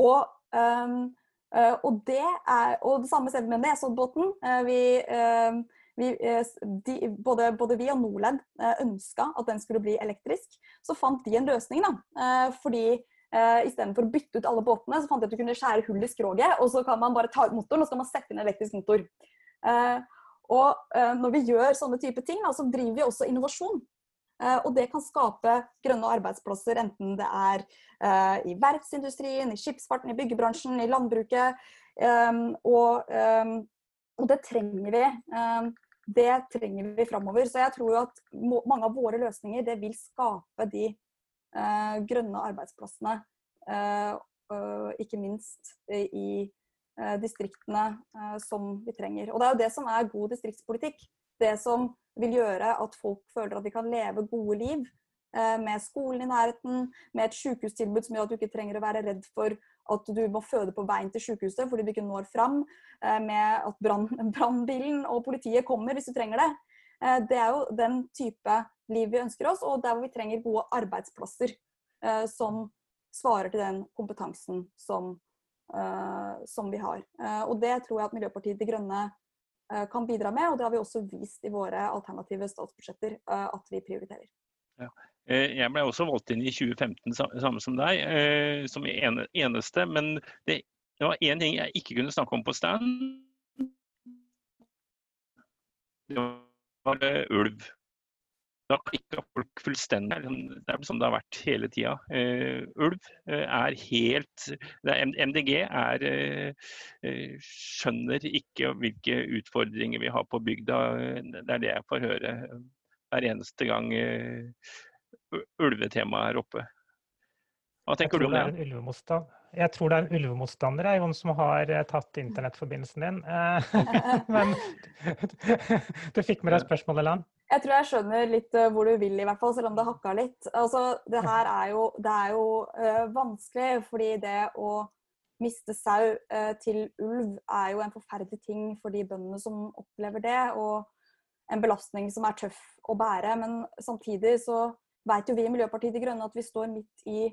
Og um, og, det er, og det samme ser vi med Nesoddbåten. Uh, vi, uh, vi, de, både, både, vi og Norled ønska at den skulle bli elektrisk. Så fant de en løsning, da. fordi istedenfor å bytte ut alle båtene, så fant de at du kunne skjære hull i skroget, og så kan man bare ta ut motoren, og så kan man sette inn elektrisk motor. og når vi gjør sånne type ting, da, så driver vi også innovasjon. Eh, og det kan skape grønne arbeidsplasser, enten det er uh, i verftsindustrien, i skipsfarten, i byggebransjen, i landbruket. Um, og, um, og, det trenger vi. Um, det trenger vi framover. Så jeg tror jo at mange av våre løsninger det vil skape de uh, grønne arbeidsplassene. Ikke minst i distriktene som vi trenger. Og det er jo det som er god distriktspolitikk. Det som vil gjøre at folk føler at de kan leve gode liv eh, med skolen i nærheten, med et sykehustilbud som gjør at du ikke trenger å være redd for at du må føde på veien til sykehuset fordi du ikke når fram, eh, med at <laughs> brannbilen og politiet kommer hvis du trenger det. Eh, det er jo den type liv vi ønsker oss, og der hvor vi trenger gode arbeidsplasser som svarer til den kompetansen som, som vi har. Og det tror jeg at Miljøpartiet De Grønne kan bidra med, og det har vi også vist i våre alternative statsbudsjetter eh, at vi prioriterer. Ja. Eh, jeg ble også valgt inn i 2015, samme som deg, som eneste. Men det var én ting jeg ikke kunne snakke om på stand. Det var ulv. Da klikka folk fullstendig. Det er sånn det har vært hele tida. Uh, ulv uh, er helt MDG er, uh, skjønner ikke hvilke utfordringer vi har på bygda. Det er det jeg får høre hver eneste gang ulvetemaet er oppe. Hva tenker du om det? Jeg tror det er en ulvemotstander jeg, som har tatt internettforbindelsen din. <laughs> Men <laughs> du fikk med deg spørsmålet, Lan? Jeg tror jeg skjønner litt uh, hvor du vil, i hvert fall, selv om det hakka litt. Altså, det her er jo, det er jo uh, vanskelig, fordi det å miste sau uh, til ulv er jo en forferdelig ting for de bøndene som opplever det, og en belastning som er tøff å bære. Men samtidig så vet jo vi i Miljøpartiet De Grønne at vi står midt i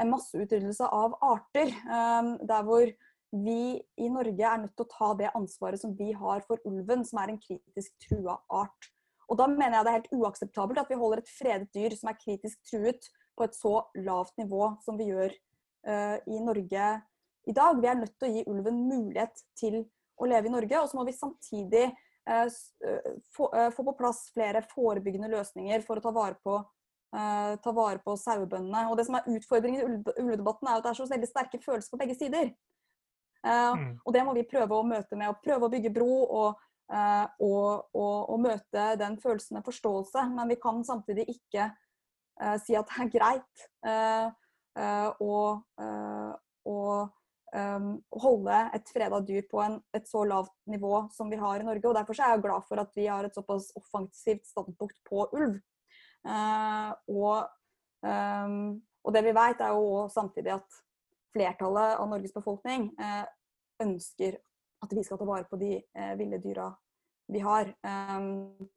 en masseutryddelse av arter. Um, der hvor vi i Norge er nødt til å ta det ansvaret som vi har for ulven, som er en kritisk trua art. Og da mener jeg det er helt uakseptabelt at vi holder et fredet dyr som er kritisk truet, på et så lavt nivå som vi gjør uh, i Norge i dag. Vi er nødt til å gi ulven mulighet til å leve i Norge. Og så må vi samtidig uh, få, uh, få, på plass flere forebyggende løsninger for å ta vare på, ta vare på sauebøndene. Og det som er utfordringen i ulvedebatten, er at det er så veldig sterke følelser på begge sider. Mm. Og det må vi prøve å møte med å prøve å bygge bro og og, og, og, møte den følelsen av forståelse. Men vi kan samtidig ikke uh, si at det er greit uh, å, um, holde et freda dyr på en, et så lavt nivå som vi har i Norge. og Derfor er jeg glad for at vi har et såpass offensivt standpunkt på ulv. Og, um, og, det vi vet, er jo samtidig at flertallet av Norges befolkning ønsker at vi skal ta vare på de eh, ville dyra vi har. Um,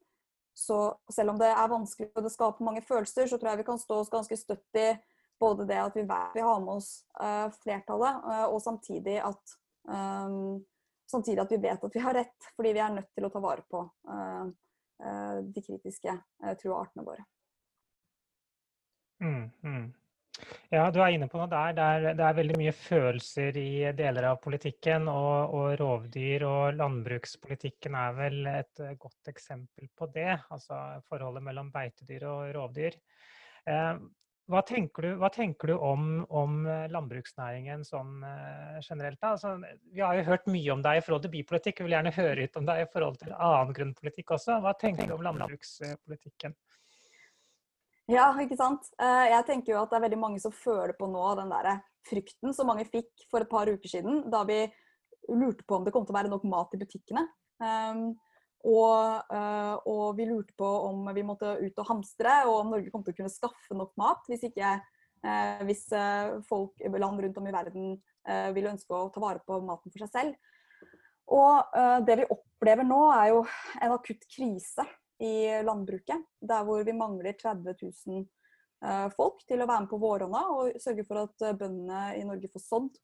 så selv om det er vanskelig og det skaper mange følelser, så tror jeg vi kan stå oss ganske støtt i både det at vi vi har med oss uh, flertallet, uh, og samtidig at, um, samtidig at vi vet at vi har rett, fordi vi er nødt til å ta vare på uh, de kritiske trua artene våre. Mm, mm. Ja, du er inne på noe der. Det er, det er, veldig mye følelser i deler av politikken. Og, og, rovdyr og landbrukspolitikken er vel et godt eksempel på det. Altså forholdet mellom beitedyr og rovdyr. Eh, hva tenker du, hva tenker du om, om, landbruksnæringen sånn eh, generelt? da? Altså, vi har jo hørt mye om deg i forhold til bypolitikk. Vi vil gjerne høre ut om deg i forhold til annen grunnpolitikk også. Hva tenker du om landbrukspolitikken? Ja, ikke sant. Eh, jeg tenker jo at det er veldig mange som føler på nå den der frykten som mange fikk for et par uker siden, da vi lurte på om det kom til å være nok mat i butikkene. Um, Og, uh, og, vi lurte på om vi måtte ut og hamstre, og om Norge kom til å kunne skaffe nok mat hvis ikke uh, hvis folk, land rundt om i verden ville ønske å ta vare på maten for seg selv. Og det vi opplever nå, er jo en akutt krise i landbruket. Der hvor vi mangler 30 000 folk til å være med på våronna og sørge for at bøndene i Norge får sådd.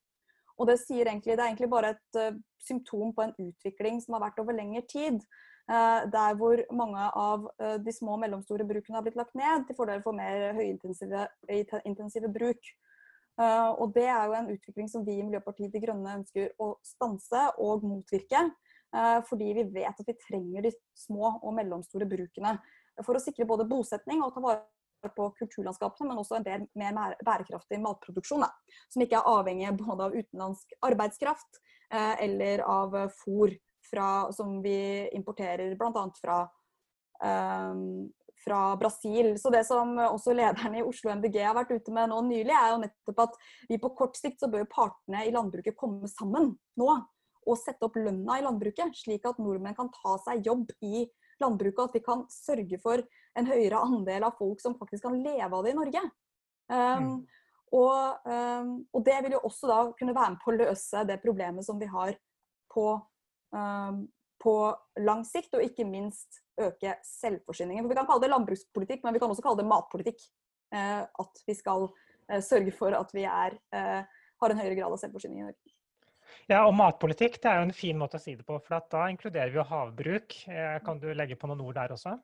Og det, egentlig, det er egentlig bare et uh, symptom på en utvikling som har vært over lengre tid. Der hvor mange av de små og mellomstore brukene har blitt lagt ned til fordel for mer høyintensive bruk. og det er jo en utvikling som vi i Miljøpartiet De Grønne ønsker å stanse og motvirke. Fordi vi vet at vi trenger de små og mellomstore brukene for å sikre både bosetning og ta vare på kulturlandskapene, men også en del mer bærekraftig matproduksjon. Da, som ikke er avhengig både av utenlandsk arbeidskraft eh, eller av fôr fra, som vi importerer bl.a. Fra, um, fra Brasil. Så det som også lederen i Oslo MDG har vært ute med nå nylig, er jo nettopp at vi på kort sikt så bør partene i landbruket komme sammen nå og sette opp lønna i landbruket, slik at nordmenn kan ta seg jobb i landbruket, og at vi kan sørge for en høyere andel av folk som faktisk kan leve av det i Norge. Um, og, um, og, det vil jo også da kunne være med på å løse det problemet som vi har på, um, på lang sikt, og ikke minst øke selvforsyningen. For Vi kan kalle det landbrukspolitikk, men vi kan også kalle det matpolitikk. Uh, at vi skal uh, sørge for at vi er, uh, har en høyere grad av selvforsyning i Norge. Ja, og matpolitikk det er jo en fin måte å si det på, for da inkluderer vi jo havbruk. Kan du legge på noen ord der også?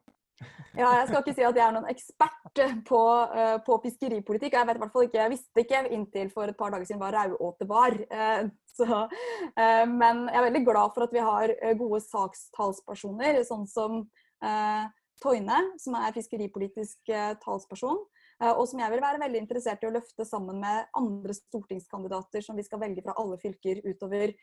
<laughs> Ja, jeg skal ikke si at jeg er noen ekspert på, uh, på fiskeripolitikk. Jeg vet i hvert fall ikke, jeg visste ikke inntil for et par dager siden hva rauåte var. Uh, så, men jeg er veldig glad for at vi har gode sakstalspersoner, sånn som Toine, som er fiskeripolitisk talsperson. Og som jeg vil være veldig interessert i å løfte sammen med andre stortingskandidater som vi skal velge fra alle fylker utover,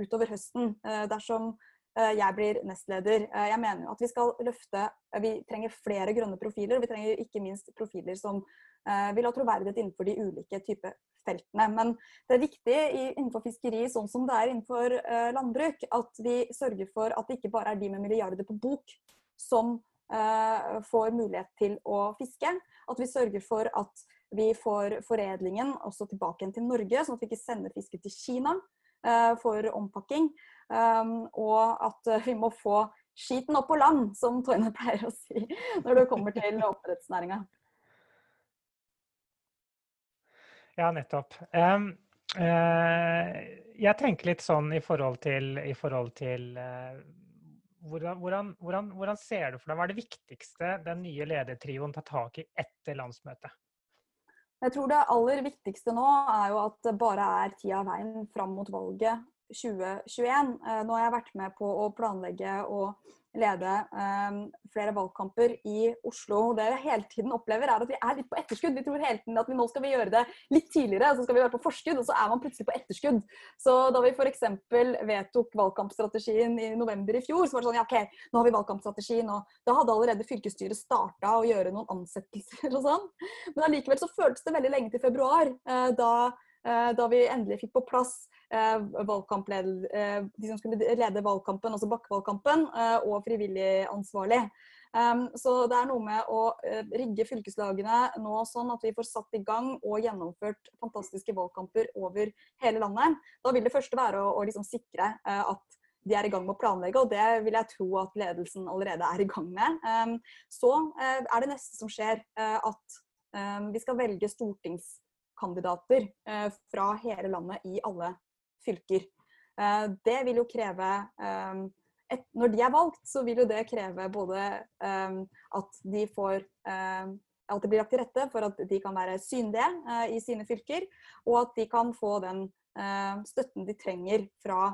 utover høsten. Dersom Eh, jeg blir nestleder. Eh, jeg mener jo at vi skal løfte eh, Vi trenger flere grønne profiler, og vi trenger ikke minst profiler som vil ha troverdighet innenfor de ulike typer feltene. Men det er viktig innenfor fiskeri, sånn som det er innenfor landbruk, at vi sørger for at det ikke bare er de med milliarder på bok som får mulighet til å fiske. At vi sørger for at vi får foredlingen også tilbake igjen til Norge, sånn at vi ikke sender fisken til Kina for ompakking. Um, og at vi må få skiten opp på land, som Toine pleier å si når det kommer til oppdrettsnæringa. Ja, nettopp. Um, uh, jeg tenker litt sånn i forhold til, i forhold til uh, hvordan, hvordan, hvordan, ser du for deg, Hva er det viktigste den nye ledertrioen tar tak i etter landsmøtet? Jeg tror det aller viktigste nå er jo at det bare er tida av veien fram mot valget 2021. Eh, nå har jeg vært med på å planlegge og lede um, flere valgkamper i Oslo. Det jeg hele tiden opplever, er at vi er litt på etterskudd. Vi tror hele tiden at vi nå skal vi gjøre det litt tidligere, så skal vi være på forskudd, og så er man plutselig på etterskudd. Så da vi f.eks. vedtok valgkampstrategien i november i fjor, så var det sånn ja, OK, nå har vi valgkampstrategien, og da hadde allerede fylkesstyret starta å gjøre noen ansettelser og sånn. Men allikevel så føltes det veldig lenge til februar, uh, da, da vi endelig fikk på plass Eh, eh, de som skulle lede valgkampen, altså bakkevalgkampen, eh, og frivillig ansvarlig. Um, så det er noe med å rigge fylkeslagene nå sånn at vi får satt i gang og gjennomført fantastiske valgkamper over hele landet. Da vil det første være å, å liksom sikre at de er i gang med å planlegge, og det vil jeg tro at ledelsen allerede er i gang med. Um, så er det neste som skjer, at um, vi skal velge stortingskandidater fra hele landet i alle fylker. Eh, det vil jo kreve eh, et, Når de er valgt, så vil jo det kreve både eh, at de får at det blir lagt til rette for at de kan være synlige i sine fylker, og at de kan få den støtten de trenger fra,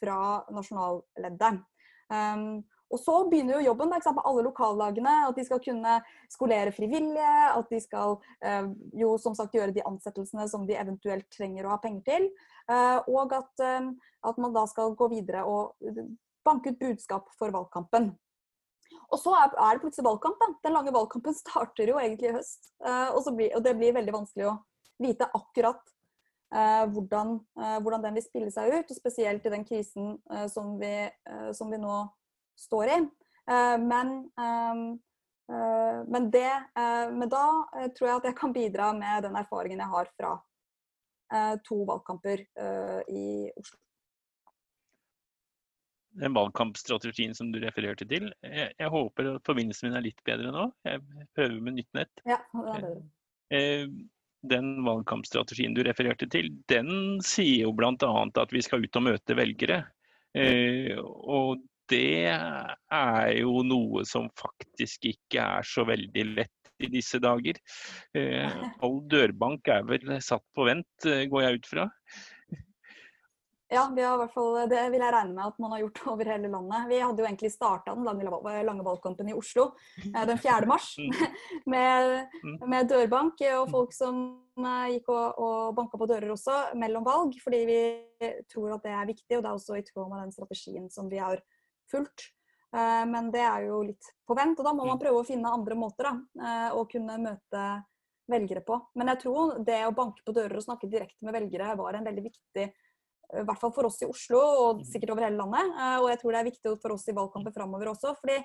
fra nasjonalleddet. Og så begynner jo jobben med alle lokallagene. At de skal kunne skolere frivillige. At de skal eh, jo som sagt gjøre de ansettelsene som de eventuelt trenger å ha penger til. Eh, og at, eh, at, man da skal gå videre og banke ut budskap for valgkampen. Og så er, er det plutselig valgkamp. da. Den lange valgkampen starter jo egentlig i høst. Eh, og, blir, og, det blir veldig vanskelig å vite akkurat hvordan, hvordan, den vil spille seg ut. Og spesielt i den krisen som vi, som, vi, nå står i. men men, det, men da tror jeg at jeg kan bidra med den erfaringen jeg har fra to valgkamper i Oslo den valgkampstrategien som du refererte til. Jeg, jeg, håper at forbindelsen min er litt bedre nå. Jeg prøver med nytt nett. Ja, det er bedre. Eh, den valgkampstrategien du refererte til, den sier jo bl.a. at vi skal ut og møte velgere. Eh, og det er jo noe som faktisk ikke er så veldig lett i disse dager. Eh, <laughs> all dørbank er vel satt på vent, går jeg ut fra. Ja, vi har i hvert fall, det vil jeg regne med at man har gjort <laughs> over hele landet. Vi hadde jo egentlig starta den lange, lange, valgkampen i Oslo eh, den 4. mars mm. <laughs> med, mm. med, dørbank og folk som eh, gikk og, og banka på dører også mellom valg, fordi vi tror at det er viktig. Og det er også i tråd med den strategien som vi har fulgt. Eh, men det er jo litt på vent, og da må man mm. prøve å finne andre måter da, å kunne møte velgere på. Men jeg tror det å banke på dører og snakke direkte med velgere var en veldig viktig i hvert fall for oss i Oslo, og mm. sikkert over hele landet. Eh, og jeg tror det er viktig for oss i valgkamper framover også. fordi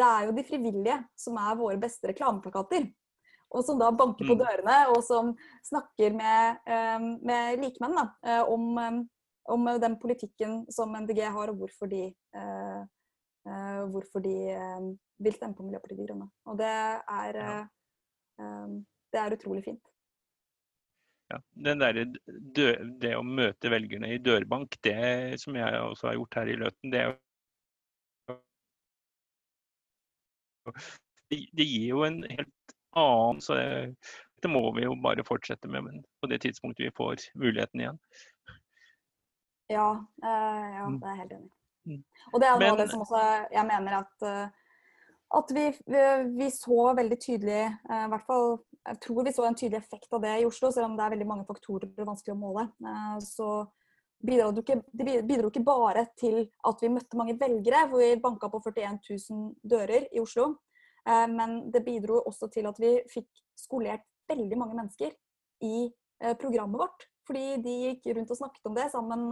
det er jo de frivillige som er våre beste reklameplakater. Og som da banker på mm. dørene, og som snakker med, eh, med likemenn da, eh, om, om, den politikken som MDG har, og hvorfor de, hvorfor de vil stemme på Miljøpartiet De Grønne. Og det er, det er utrolig fint. Ja, der, det å møte velgerne i dørbank, det som jeg også har gjort her i Løten, det, det gir jo en helt annen så det, det, må vi jo bare fortsette med men på det tidspunktet vi får muligheten igjen. Ja, uh, ja mm. det er helt enig i. Mm. Og det er noe av det som også jeg mener at, uh, at vi, vi, så veldig tydelig, uh, i hvert fall jeg tror vi så en tydelig effekt av det i Oslo, selv om det er veldig mange faktorer det er vanskelig å måle. Eh, så bidro det, ikke, det bidro ikke bare til at vi møtte mange velgere, hvor vi banka på 41 000 dører i Oslo. Eh, men det bidro også til at vi fikk skolert veldig mange mennesker i eh, programmet vårt. Fordi de gikk rundt og snakket om det sammen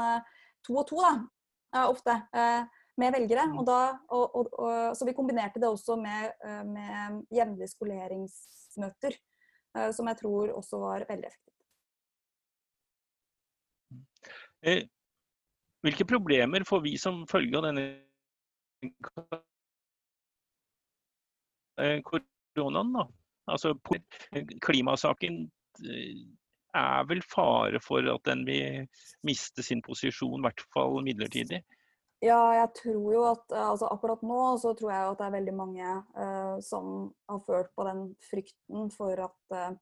to og to, da, ofte, med velgere. Og da, og, og, og, så vi kombinerte det også med, med jevnlige skoleringsmøter. Eh, som jeg tror også var veldig effektivt. Eh, hvilke problemer får vi som følge av denne eh, koronaen? da? Altså, klimasaken er vel fare for at den vil miste sin posisjon, i hvert fall midlertidig. Ja, jeg tror jo at altså akkurat nå så tror jeg at det er veldig mange uh, som har følt på den frykten for at uh,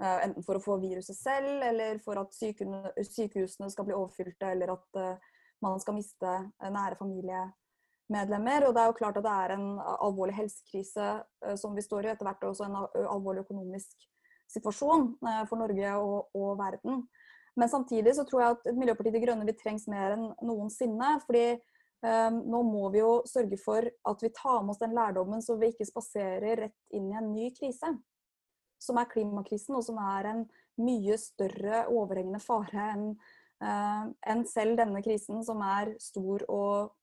enten for å få viruset selv, eller for at sykehusene skal bli overfylte, eller at uh, man skal miste nære familiemedlemmer. Og det er jo klart at det er en alvorlig helsekrise som vi står i, etter hvert også en alvorlig økonomisk situasjon for Norge og, og verden. Men samtidig så tror jeg at Miljøpartiet De Grønne vil trengs mer enn noensinne. fordi Um, nå må vi jo sørge for at vi tar med oss den lærdommen, så vi ikke spaserer rett inn i en ny krise. Som er klimakrisen, og som er en mye større overhengende fare enn uh, en selv denne krisen, som er stor og,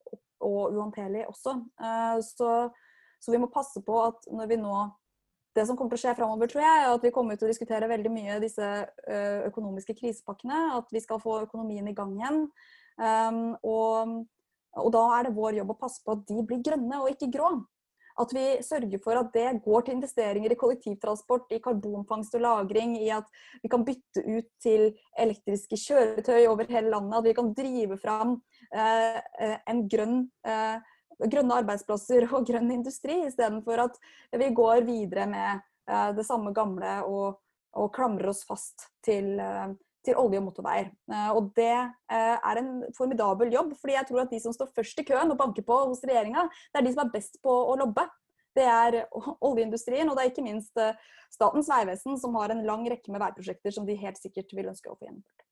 og uhåndterlig også. Uh, så, så, vi må passe på at når vi nå det som kommer til å skje framover, tror jeg, er at vi kommer til å diskutere veldig mye disse uh, økonomiske krisepakkene. At vi skal få økonomien i gang igjen. Um, og og da er det vår jobb å passe på at de blir grønne og ikke grå. At vi sørger for at det går til investeringer i kollektivtransport, i karbonfangst og -lagring, i at vi kan bytte ut til elektriske kjøretøy over hele landet. At vi kan drive fram eh, eh en grønn, eh, grønne arbeidsplasser og grønn industri, istedenfor at vi går videre med eh, det samme gamle og, og klamrer oss fast til eh, til olje- og motorveier. Eh, og det eh, er en formidabel jobb, fordi jeg tror at de som står først i køen og banker på hos regjeringa, det er de som er best på å lobbe. Det er <laughs> oljeindustrien, og det er ikke minst eh, Statens vegvesen, som har en lang rekke med veiprosjekter som de helt sikkert vil ønske å få gjennomført.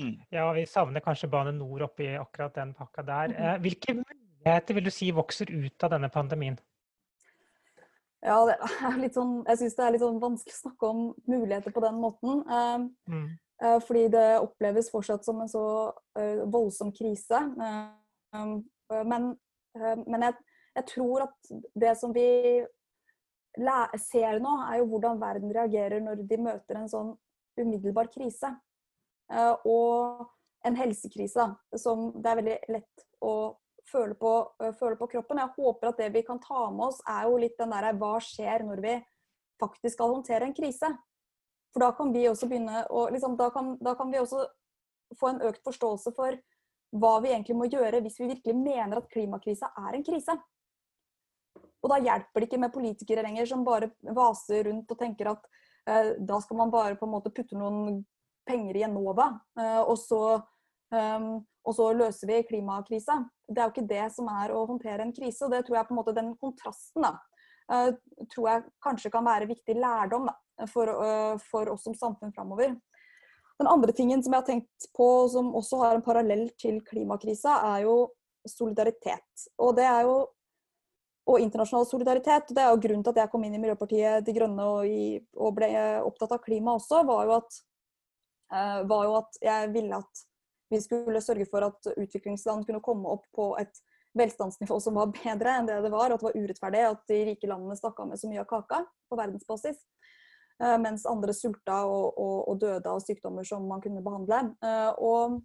Mm. Ja, vi savner kanskje Bane Nor oppi akkurat den pakka der. Mhm. Hvilke muligheter vil du si vokser ut av denne pandemien? Ja, det er litt sånn, jeg syns det er litt sånn vanskelig å snakke om muligheter på den måten. Eh, mm. fordi det oppleves fortsatt som en så voldsom krise. Men, men jeg, jeg tror at det som vi ser nå, er jo hvordan verden reagerer når de møter en sånn umiddelbar krise. Og en helsekrise som det er veldig lett å føle på, føle på, kroppen. Jeg håper at det vi kan ta med oss, er jo litt den derre hva skjer når vi faktisk skal håndtere en krise? For da kan vi også begynne å liksom, da, kan, da kan vi også få en økt forståelse for hva vi egentlig må gjøre hvis vi virkelig mener at klimakrisa er en krise. Og da hjelper det ikke med politikere lenger som bare vaser rundt og tenker at eh, da skal man bare på en måte putte noen penger i Enova, eh, og så Um, og så løser vi klimakrisa. Det er jo ikke det som er å håndtere en krise. og det tror jeg på en måte Den kontrasten da, uh, tror jeg kanskje kan være viktig lærdom da, for, uh, for, oss som samfunn framover. Den andre tingen som jeg har tenkt på, som også har en parallell til klimakrisa, er jo solidaritet. Og det er jo og internasjonal solidaritet. Det er jo grunnen til at jeg kom inn i Miljøpartiet De Grønne og, i, og ble opptatt av klima også, var jo, at, var jo at jeg ville at vi skulle sørge for at utviklingsland kunne komme opp på et velstandsnivå som var bedre enn det det var, og at det var urettferdig at de rike landene stakk av med så mye av kaka på verdensbasis. Eh, mens andre sulta og, og, og, døde av sykdommer som man kunne behandle. Eh, og,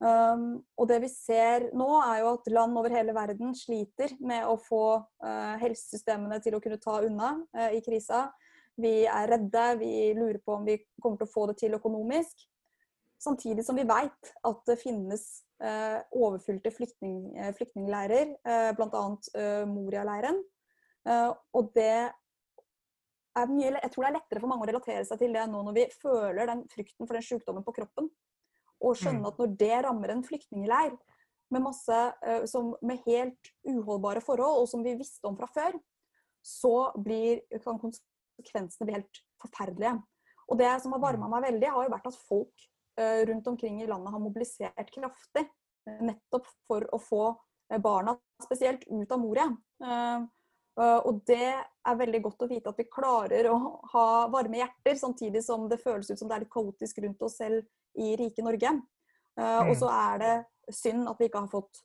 um, og, det vi ser nå, er jo at land over hele verden sliter med å få helsesystemene til å kunne ta unna i krisa. Vi er redde, vi lurer på om vi kommer til å få det til økonomisk. Samtidig som vi vet at det finnes eh, overfylte flyktning, eh, flyktningleirer, eh, bl.a. Eh, Moria-leiren. Eh, og det er mye, jeg tror det er lettere for mange å relatere seg til det nå når vi føler den frykten for den sykdommen på kroppen. Og skjønne mm. at når det rammer en flyktningleir med, masse, eh, som, med helt uholdbare forhold, og som vi visste om fra før, så blir, kan konsekvensene bli helt forferdelige. Og det som har varma mm. meg veldig, har jo vært at folk rundt omkring i landet har mobilisert kraftig. Eh, nettopp for å få eh, barna spesielt ut av Moria. Og det er veldig godt å vite at vi klarer å ha varme hjerter, samtidig som det føles ut som det er litt kaotisk rundt oss selv i rike Norge. Og så mm. er det synd at vi ikke har fått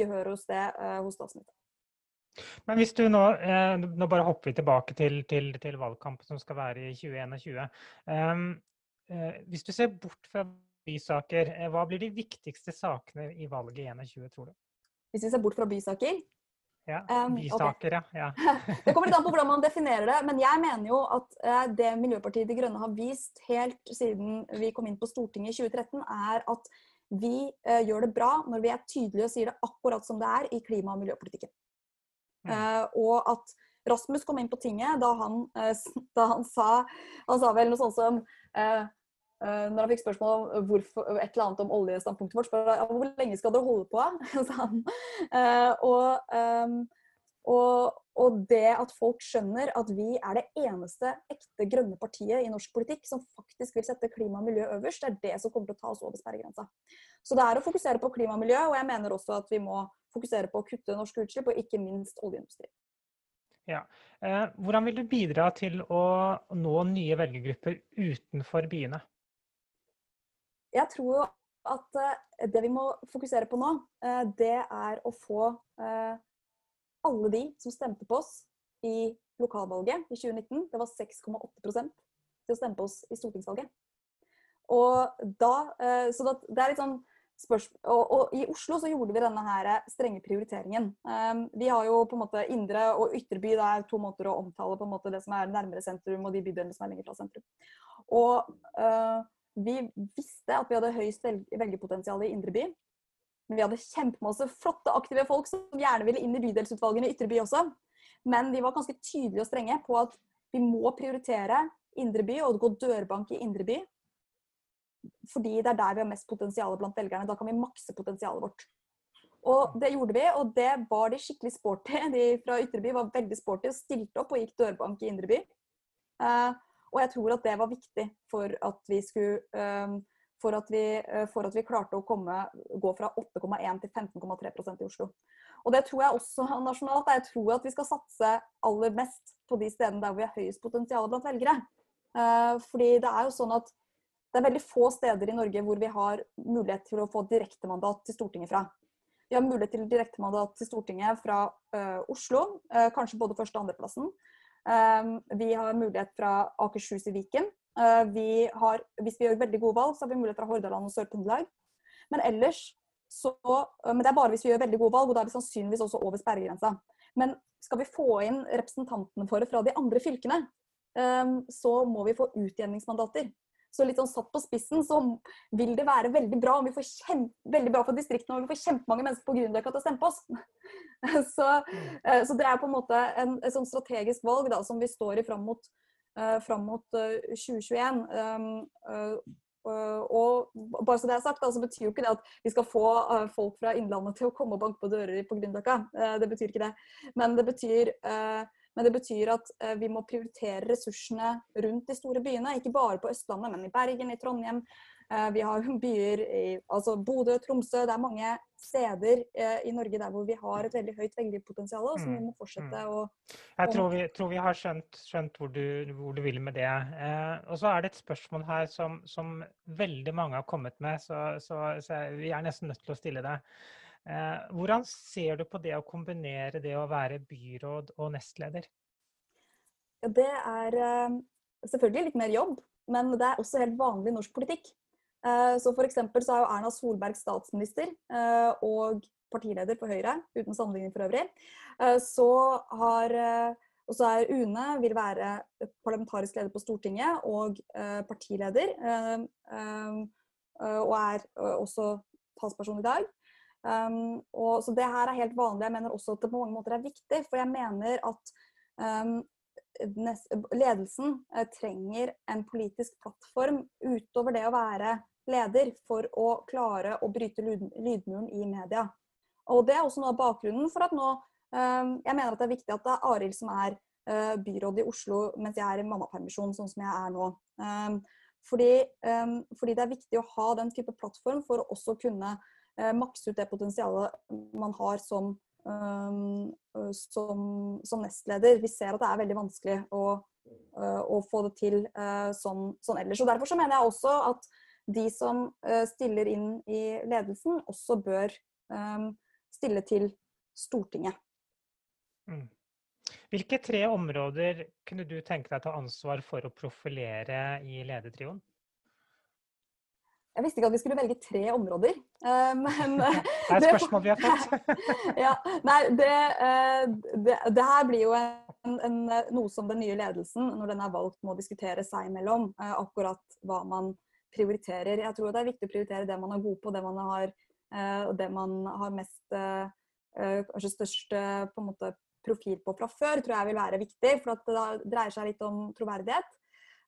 gehør hos det hos statsministeren. Men hvis du nå, nå bare hopper vi tilbake til, til, til valgkampen som skal være i 2021. Um, Eh, hvis du ser bort fra bysaker, eh, hva blir de viktigste sakene i valget i 2021, tror du? Hvis vi ser bort fra bysaker? Ja, bysaker, okay. ja. <laughs> det kommer litt an på hvordan man definerer det. Men jeg mener jo at eh, det Miljøpartiet De Grønne har vist helt siden vi kom inn på Stortinget i 2013, er at vi gjør det bra når vi er tydelige og sier det akkurat som det er i klima- og miljøpolitikken. Mm. og at Rasmus kom inn på tinget da han, da han sa Han sa vel noe sånt som Eh, eh, når han fikk spørsmål om hvorfor, et eller annet om oljestandpunktet vårt, spør han hvor lenge skal dere holde på? <laughs> sa han. Eh, og, og, og, det at folk skjønner at vi er det eneste ekte grønne partiet i norsk politikk som faktisk vil sette klima og miljø øverst, det er det som kommer til å ta oss over sperregrensa. Så det er å fokusere på klima og miljø, og jeg mener også at vi må fokusere på å kutte norske utslipp, og ikke minst oljeindustrien. Ja. Eh, hvordan vil du bidra til å nå nye velgergrupper utenfor byene? Jeg tror at eh, det vi må fokusere på nå, eh, det er å få alle de som stemte på oss i lokalvalget i 2019, det var 6,8 til å stemme på oss i stortingsvalget. Og da, så det er litt sånn og, og, I Oslo så gjorde vi denne her strenge prioriteringen. Um, vi har jo på en måte indre og ytre by. Det er to måter å omtale på en måte det som er nærmere sentrum, og de bydelene som er lenger fra sentrum. Og uh, vi visste at vi hadde høyst velgerpotensial i indre by. Men vi hadde kjempemasse flotte, aktive folk som gjerne ville inn i bydelsutvalgene i ytre by også. Men vi var ganske tydelige og strenge på at vi må prioritere indre by og gå dørbank i indre by. Fordi det er der vi har mest potensial blant velgerne. Da kan vi makse potensialet vårt. Og det gjorde vi, og det var de skikkelig sporty. De fra Ytreby var veldig sporty og stilte opp og gikk dørbank i Indreby. Uh, og jeg tror at det var viktig for at vi skulle um, for, at vi, uh, for at vi klarte å komme, gå fra 8,1 til 15,3% i Oslo. Og det tror jeg også nasjonalt. Jeg tror at vi skal satse aller mest på de stedene der vi har høyest potensial blant velgere. Fordi det er jo sånn at det er veldig få steder i Norge hvor vi har mulighet til å få direktemandat til Stortinget fra. Vi har mulighet til direktemandat til Stortinget fra uh, Oslo, uh, kanskje både første- og andreplassen. Um, vi har mulighet fra Akershus i Viken. Uh, vi har, hvis vi gjør veldig gode valg, så har vi mulighet fra Hordaland og Sør-Trøndelag. Men ellers så Men det er bare hvis vi gjør veldig gode valg, og da er vi sannsynligvis også over sperregrensa. Men skal vi få inn representantene våre fra de andre fylkene, um, så må vi få utjevningsmandater. Så litt sånn satt på spissen så vil det være veldig bra om vi får kjempe, veldig bra for distriktene om vi får kjempemange mennesker på Grünerløkka til å stemme på oss. <laughs> så, eh, så, det er på en måte en, et sånn strategisk valg da, som vi står i fram mot, uh, fram mot uh, 2021. Um, uh, og bare så det er sagt, så betyr jo ikke det at vi skal få folk fra Innlandet til å komme og banke på dører på Grünerløkka. det betyr ikke det. Men det betyr men det betyr at eh, vi må prioritere ressursene rundt de store byene. Ikke bare på Østlandet, men i Bergen, i Trondheim. Eh, vi har <laughs> byer i altså Bodø, Tromsø. Det er mange steder eh, i Norge der hvor vi har et veldig høyt velgerpotensial, som vi mm, må fortsette mm. å Jeg tror vi, tror vi har skjønt, skjønt hvor, du, hvor, du, vil med det. Eh, og så er det et spørsmål her som, som veldig mange har kommet med, så, så, så vi er nesten nødt til å stille det. Eh, hvordan ser du på det å kombinere det å være byråd og nestleder? Det er eh, selvfølgelig litt mer jobb, men det er også helt vanlig norsk politikk. Eh, så for så er jo Erna Solberg statsminister og partileder for Høyre, uten sammenligning for øvrig. Så har og så er Une vil være parlamentarisk leder på Stortinget og partileder. Og er også talsperson i dag. Um, og, så det her er helt vanlig. Jeg mener også at det på mange måter er viktig. For jeg mener at um, ledelsen uh, trenger en politisk plattform utover det å være leder for å klare å bryte lyd, lydmuren i media. Og det er også noe av bakgrunnen for at nå um, Jeg mener at det er viktig at det er Arild som er uh, byråd i Oslo mens jeg er i mammapermisjon, sånn som jeg er nå. Fordi, fordi det er viktig å ha den type plattform for å også kunne makse ut det potensialet man har som, um, som, som, nestleder. Vi ser at det er veldig vanskelig å, uh, å få det til sånn, sånn, ellers. Og Derfor så mener jeg også at de som stiller inn i ledelsen, også bør um, stille til Stortinget. Mm. Hvilke tre områder kunne du tenke deg å ta ansvar for å profilere i ledertrioen? Jeg visste ikke at vi skulle velge tre områder, eh, men <laughs> Det er et <laughs> spørsmål vi har fått. <laughs> ja, nei, det, eh, det, det, her blir jo en, en, noe som den nye ledelsen, når den er valgt, må diskutere seg imellom. Eh, akkurat hva man prioriterer. Jeg tror det er viktig å prioritere det man er god på, det man har, det man har mest Kanskje størst på en måte, profil på fra før, tror jeg vil være viktig. For det dreier seg litt om troverdighet.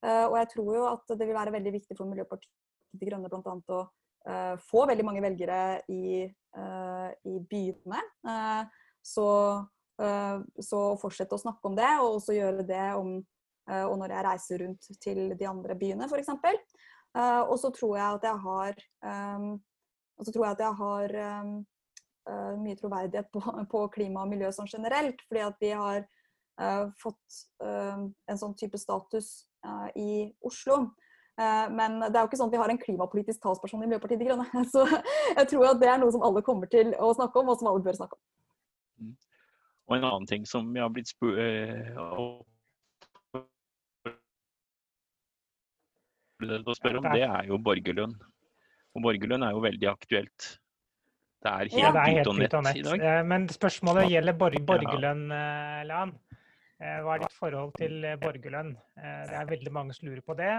Og jeg tror jo at det vil være veldig viktig for Miljøpartiet de Grønne bl.a. å uh, få veldig mange velgere i, uh, i byene. Uh, så, så fortsette å snakke om det, og også gjøre det om og når jeg reiser rundt til de andre byene, f.eks. Uh, og så tror jeg at jeg har um, så tror jeg at jeg har um, uh, mye troverdighet på, på, klima og miljø sånn generelt. Fordi at vi har uh, fått en sånn type status i Oslo. Eh, men det er jo ikke sånn at vi har en klimapolitisk talsperson i Miljøpartiet De Grønne. <laughs> Så jeg tror at det er noe som alle kommer til å snakke om, og som alle bør snakke om. Mm. Og en annen ting som jeg har blitt spurt eh, å spørre om, det er jo borgerlønn. Og borgerlønn er jo veldig aktuelt. Det er helt, ja, det er helt ut og nett i dag. Eh, men spørsmålet gjelder borgerlønn, Lan. Eh, hva er ditt forhold til eh, borgerlønn? Eh, det er veldig mange som lurer på det.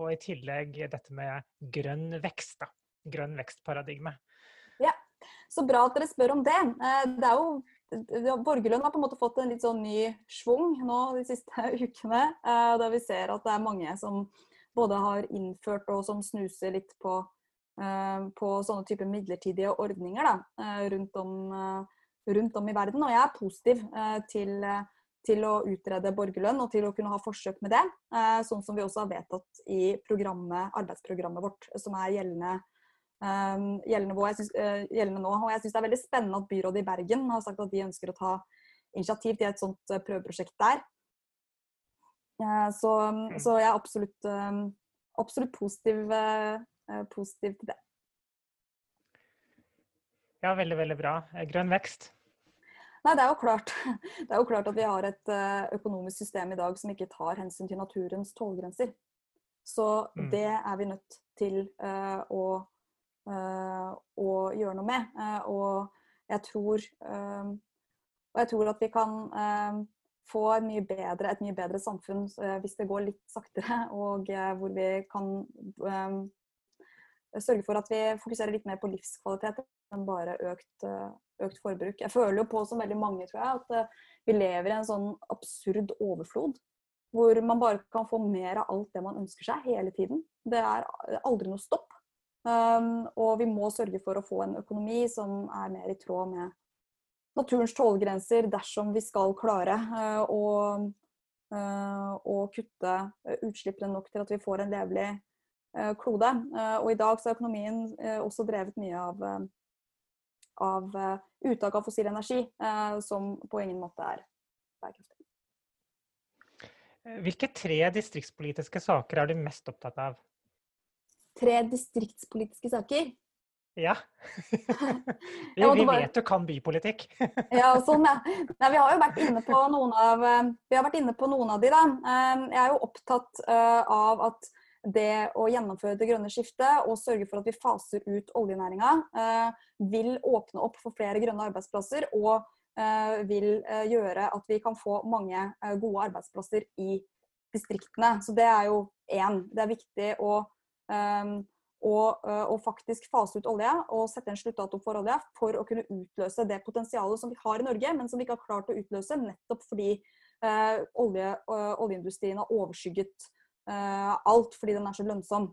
Og i tillegg dette med grønn vekst. da. Grønn vekstparadigme. Ja, så bra at dere spør om det. Det er jo Borgerlønn har på en måte fått en litt sånn ny schwung nå de siste <laughs> ukene. Der vi ser at det er mange som både har innført og som snuser litt på, på sånne typer midlertidige ordninger da, rundt, om, rundt om i verden. Og jeg er positiv til til å utrede borgerlønn og til å kunne ha forsøk med det. Eh, sånn som vi også har vedtatt i arbeidsprogrammet vårt, som er gjeldende, eh, gjeldende, synes, eh, gjeldende nå. Og jeg syns det er veldig spennende at byrådet i Bergen har sagt at de ønsker å ta initiativ til et sånt prøveprosjekt der. Så, mm. så jeg er absolutt, absolutt positiv, positiv til det. Ja, veldig, veldig bra. Grønn vekst. Nei, det er, jo klart. <laughs> det er jo klart at vi har et økonomisk system i dag som ikke tar hensyn til naturens tålegrenser. Så mm. det er vi nødt til uh, å, uh, å, gjøre noe med. Og jeg tror Og jeg tror at vi kan få mye bedre, et mye bedre samfunn hvis det går litt saktere, <laughs> og hvor vi kan sørge for at vi fokuserer litt mer på livskvalitet enn bare økt, økt forbruk. Jeg føler jo på, som veldig mange, tror jeg, at vi lever i en sånn absurd overflod hvor man bare kan få mer av alt det man ønsker seg hele tiden. Det er aldri noe stopp. Um, og vi må sørge for å få en økonomi som er mer i tråd med naturens tålegrenser dersom vi skal klare uh, å, uh, å, kutte utslippene nok til at vi får en levelig klode. Og i dag så er økonomien også drevet mye av, av uttak av fossil energi, som på ingen måte er bærekraftig. Eh, hvilke tre distriktspolitiske saker er du mest opptatt av? Tre distriktspolitiske saker? Ja. <laughs> vi, vi vet du kan bypolitikk. <laughs> ja, sånn, ja. Nei, vi har jo vært inne på noen av, eh, vi har vært inne på noen av de, da. Eh, jeg er jo opptatt av at det å gjennomføre det grønne skiftet og sørge for at vi faser ut oljenæringa, vil åpne opp for flere grønne arbeidsplasser og Eh, vil eh, gjøre at vi kan få mange eh, gode arbeidsplasser i distriktene. Så det er jo én. Det er viktig å, å, å, faktisk fase ut olje og sette en sluttdato for olje for å kunne utløse det potensialet som vi har i Norge, men som vi ikke har klart å utløse nettopp fordi olje, oljeindustrien har overskygget alt fordi den er så lønnsom.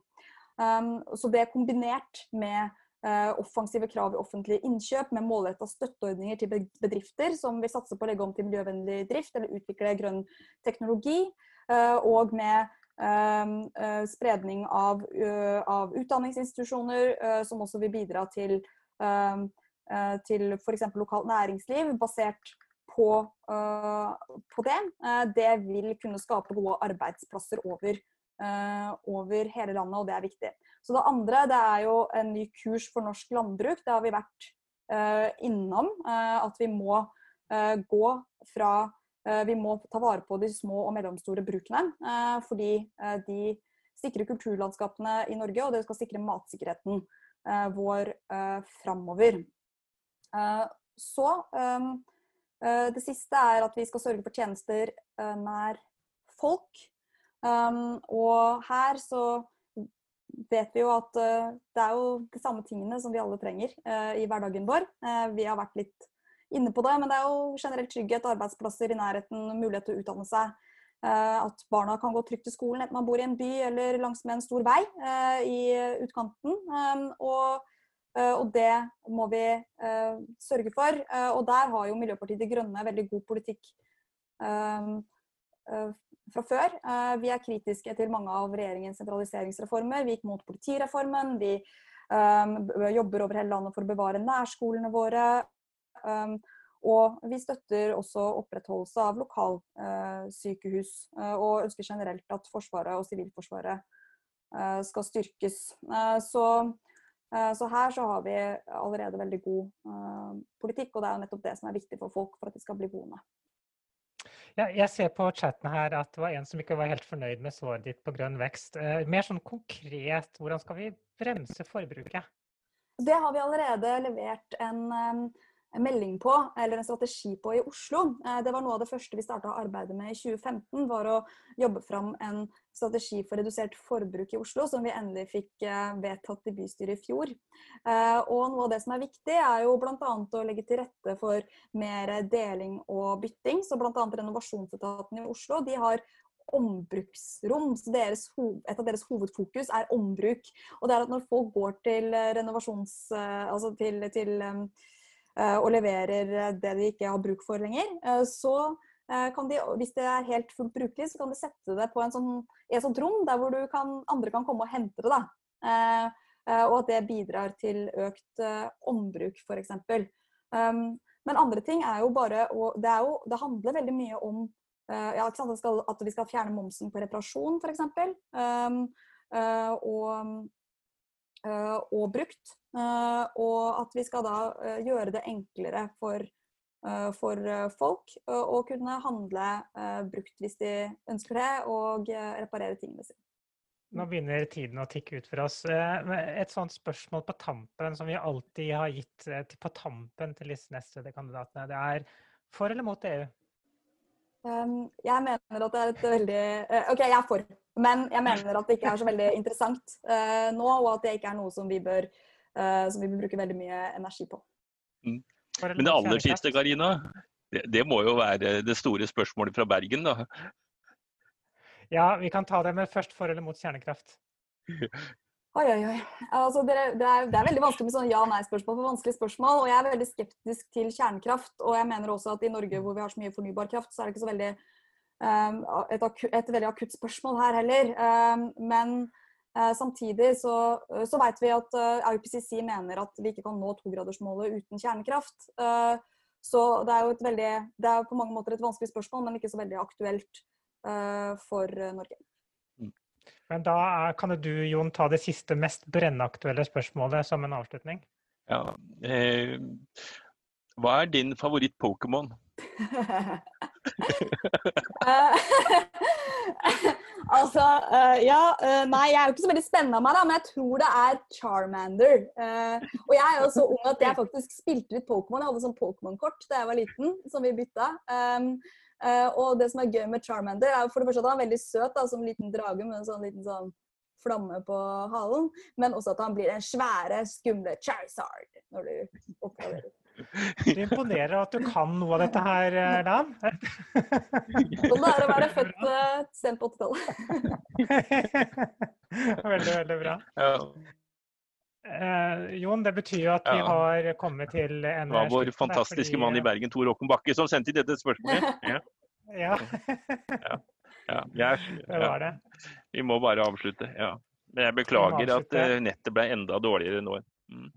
så det er kombinert med Eh, offensive krav i offentlige innkjøp med målretta støtteordninger til bedrifter som vil satse på å legge om til miljøvennlig drift eller utvikle grønn teknologi. Eh, og med eh, spredning av, av utdanningsinstitusjoner som også vil bidra til, til f.eks. lokalt næringsliv basert på, på det. Det vil kunne skape gode arbeidsplasser over, over hele landet, og det er viktig. Så det andre det er jo en ny kurs for norsk landbruk. Det har vi vært innom. At vi må gå fra Vi må ta vare på de små og mellomstore brukene. fordi de sikrer kulturlandskapene i Norge, og det skal sikre matsikkerheten vår framover. så um, det siste er at vi skal sørge for tjenester nær folk. Um, og her så vet vi jo at uh, det er jo de samme tingene som vi alle trenger i hverdagen vår. Vi har vært litt inne på det, men det er jo generelt trygghet, arbeidsplasser i nærheten, mulighet til å utdanne seg. At barna kan gå trygt til skolen enten man bor i en by eller langsmed en stor vei i utkanten. Um, og, og, det må vi sørge for. Og der har jo Miljøpartiet De Grønne veldig god politikk fra før. Eh, vi er kritiske til mange av regjeringens sentraliseringsreformer. Vi gikk mot politireformen. Vi jobber over hele landet for å bevare nærskolene våre. Og vi støtter også opprettholdelse av lokalsykehus. Og ønsker generelt at Forsvaret og Sivilforsvaret skal styrkes. Så, så, her så har vi allerede veldig god politikk, og det er jo nettopp det som er viktig for folk for at de skal bli boende. Ja, jeg ser på chatten her at det var en som ikke var helt fornøyd med svaret ditt på grønn vekst. Eh, mer sånn konkret, hvordan skal vi bremse forbruket? Det har vi allerede levert en melding på, eller en strategi på i Oslo. Eh, det var noe av det første vi starta arbeidet med i 2015. var å jobbe fram en strategi for redusert forbruk i Oslo, som vi endelig fikk eh, vedtatt i bystyret i fjor. Eh, og noe av det som er viktig, er jo bl.a. å legge til rette for mer deling og bytting. Så bl.a. renovasjonsetaten i Oslo de har ombruksrom. så deres, Et av deres hovedfokus er ombruk. Og det er at når folk går til renovasjons... Altså til, til og leverer det de ikke har bruk for lenger, så kan de, hvis det er helt fullt brukelig, så kan de sette det på en sånn, i et sånt rom der hvor kan, andre kan komme og hente det. Eh, eh, og at det bidrar til økt eh, ombruk, f.eks. Um, men andre ting er jo bare det, er jo, det handler veldig mye om ja, at, vi skal fjerne momsen på reparasjon, f.eks. Um, og, og, brukt. og at vi skal da gjøre det enklere for, for folk å kunne handle brukt hvis de ønsker det, og reparere tingene sine. Nå begynner tiden å tikke ut for oss. Eh, et sånt spørsmål på tampen som vi alltid har gitt eh, på tampen til disse nestlederkandidatene, det er for eller mot EU? Um, jeg mener at det er et veldig OK, jeg er for. Men jeg mener at det ikke er så veldig interessant uh, nå, og at det ikke er noe som vi bør, uh, som vi bør bruke veldig mye energi på. Mm. Men det aller siste, Karina, det, det må jo være det store spørsmålet fra Bergen, da. Ja, vi kan ta det, men først for eller mot kjernekraft. Oi, oi, oi. Altså, det, er, det, er, det, er, veldig vanskelig med sånn ja-nei-spørsmål for vanskelige spørsmål. Og jeg er veldig skeptisk til kjernekraft. Og jeg mener også at i Norge hvor vi har så mye fornybar kraft, så er det ikke så veldig um, et, et, veldig akutt spørsmål her heller. Um, men uh, samtidig så, så vet vi at uh, IPCC mener at vi ikke kan nå togradersmålet uten kjernekraft. Så det er jo et veldig Det er på mange måter et vanskelig spørsmål, men ikke så veldig aktuelt Eh, for eh, Norge. Mm. Men da er, kan du Jon, ta det siste, mest brennaktuelle spørsmålet som en avslutning? Ja. Eh, hva er din favoritt-Pokémon? <laughs> altså, uh, ja uh, Nei, jeg er jo ikke så veldig spennende av meg, da, men jeg tror det er Charmander. Og jeg er jo så ung at jeg faktisk spilte litt Pokémon. Jeg hadde sånn Pokémon-kort da jeg var liten, som vi bytta. Um, og det som er gøy med Charmander, er for det første at han er veldig søt da, som liten drage med en sånn liten sånn flamme på halen. Men også at han blir en svære, skumle Charizard når du oppgraderer. Det imponerer at du kan noe av dette her, eh, Dan. Sånn er det å være født uh, sent på 80-tallet. <laughs> veldig, veldig bra. Eh, Jon, det betyr jo at vi har kommet til en Det var vår fantastiske fordi... mann i Bergen, Tor Håkon Bakke, som sendte dette spørsmålet. <laughs> Ja. ja. ja. Jeg, det var det. Vi må bare avslutte. Ja. Men jeg beklager at nettet ble enda dårligere nå. Mm.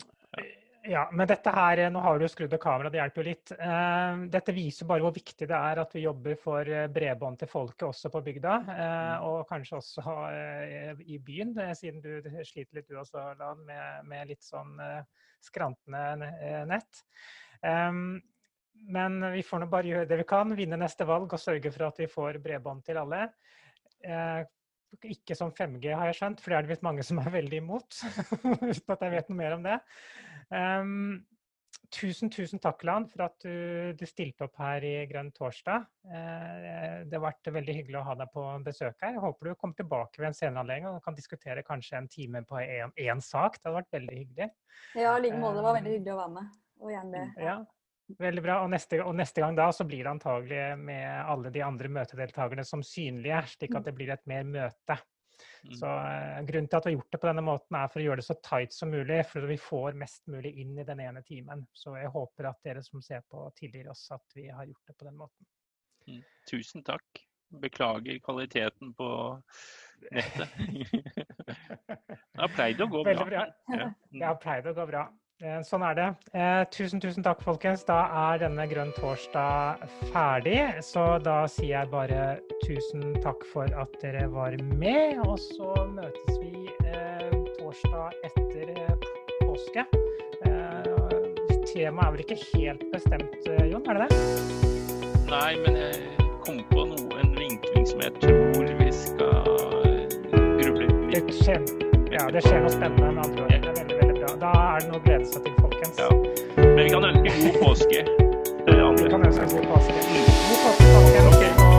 Ja, men dette her, Nå har du jo skrudd av kameraet, det hjelper jo litt. Eh, dette viser bare hvor viktig det er at vi jobber for eh, bredbånd til folket også på bygda. Eh, mm. Og kanskje også i byen, siden du sliter litt du også, Lan, med, med, litt sånn skrantende nett. Men vi får nå bare gjøre det vi kan, vinne neste valg og sørge for at vi får bredbånd til alle. Ikke som 5G, har jeg skjønt, for det er det visst mange som er veldig imot. <laughs> Uten at jeg vet noe mer om det. Um, tusen, tusen takk, Lan, for at du, du, stilte opp her i Grønn torsdag. Uh, det har vært veldig hyggelig å ha deg på besøk her. Jeg håper du kommer tilbake ved en senere anledning og kan diskutere kanskje en time på én sak. Det hadde vært veldig hyggelig. Ja, i like måte. Det var veldig hyggelig å være med. Og igjen det. Ja. Veldig bra. Og neste, og neste, gang da så blir det antagelig med alle de andre møtedeltakerne som synlige, slik at det blir et mer møte. Mm. Så uh, Grunnen til at vi har gjort det på denne måten, er for å gjøre det så tight som mulig, for vi får mest mulig inn i den ene timen. Så jeg håper at dere som ser på, tilgir oss at vi har gjort det på den måten. Mm. Tusen takk. Beklager kvaliteten på nettet. <laughs> det har pleid å gå bra. Det har pleid å gå bra. Eh, sånn er det. Eh, tusen, tusen takk, folkens. Da er denne Grønn torsdag ferdig. Så da sier jeg bare tusen takk for at dere var med. Og så møtes vi eh, torsdag etter eh, påske. Eh, temaet er vel ikke helt bestemt, eh, Jon? Er det det? Nei, men jeg kom på noe, en vinkling som jeg tror vi skal gruble litt det skjer, Ja, det skjer noe spennende med andre Da er det noe å glede seg til, folkens. Ja. Men vi kan ønske god påske. Vi kan ønske god påske. God påske, folkens. Okay.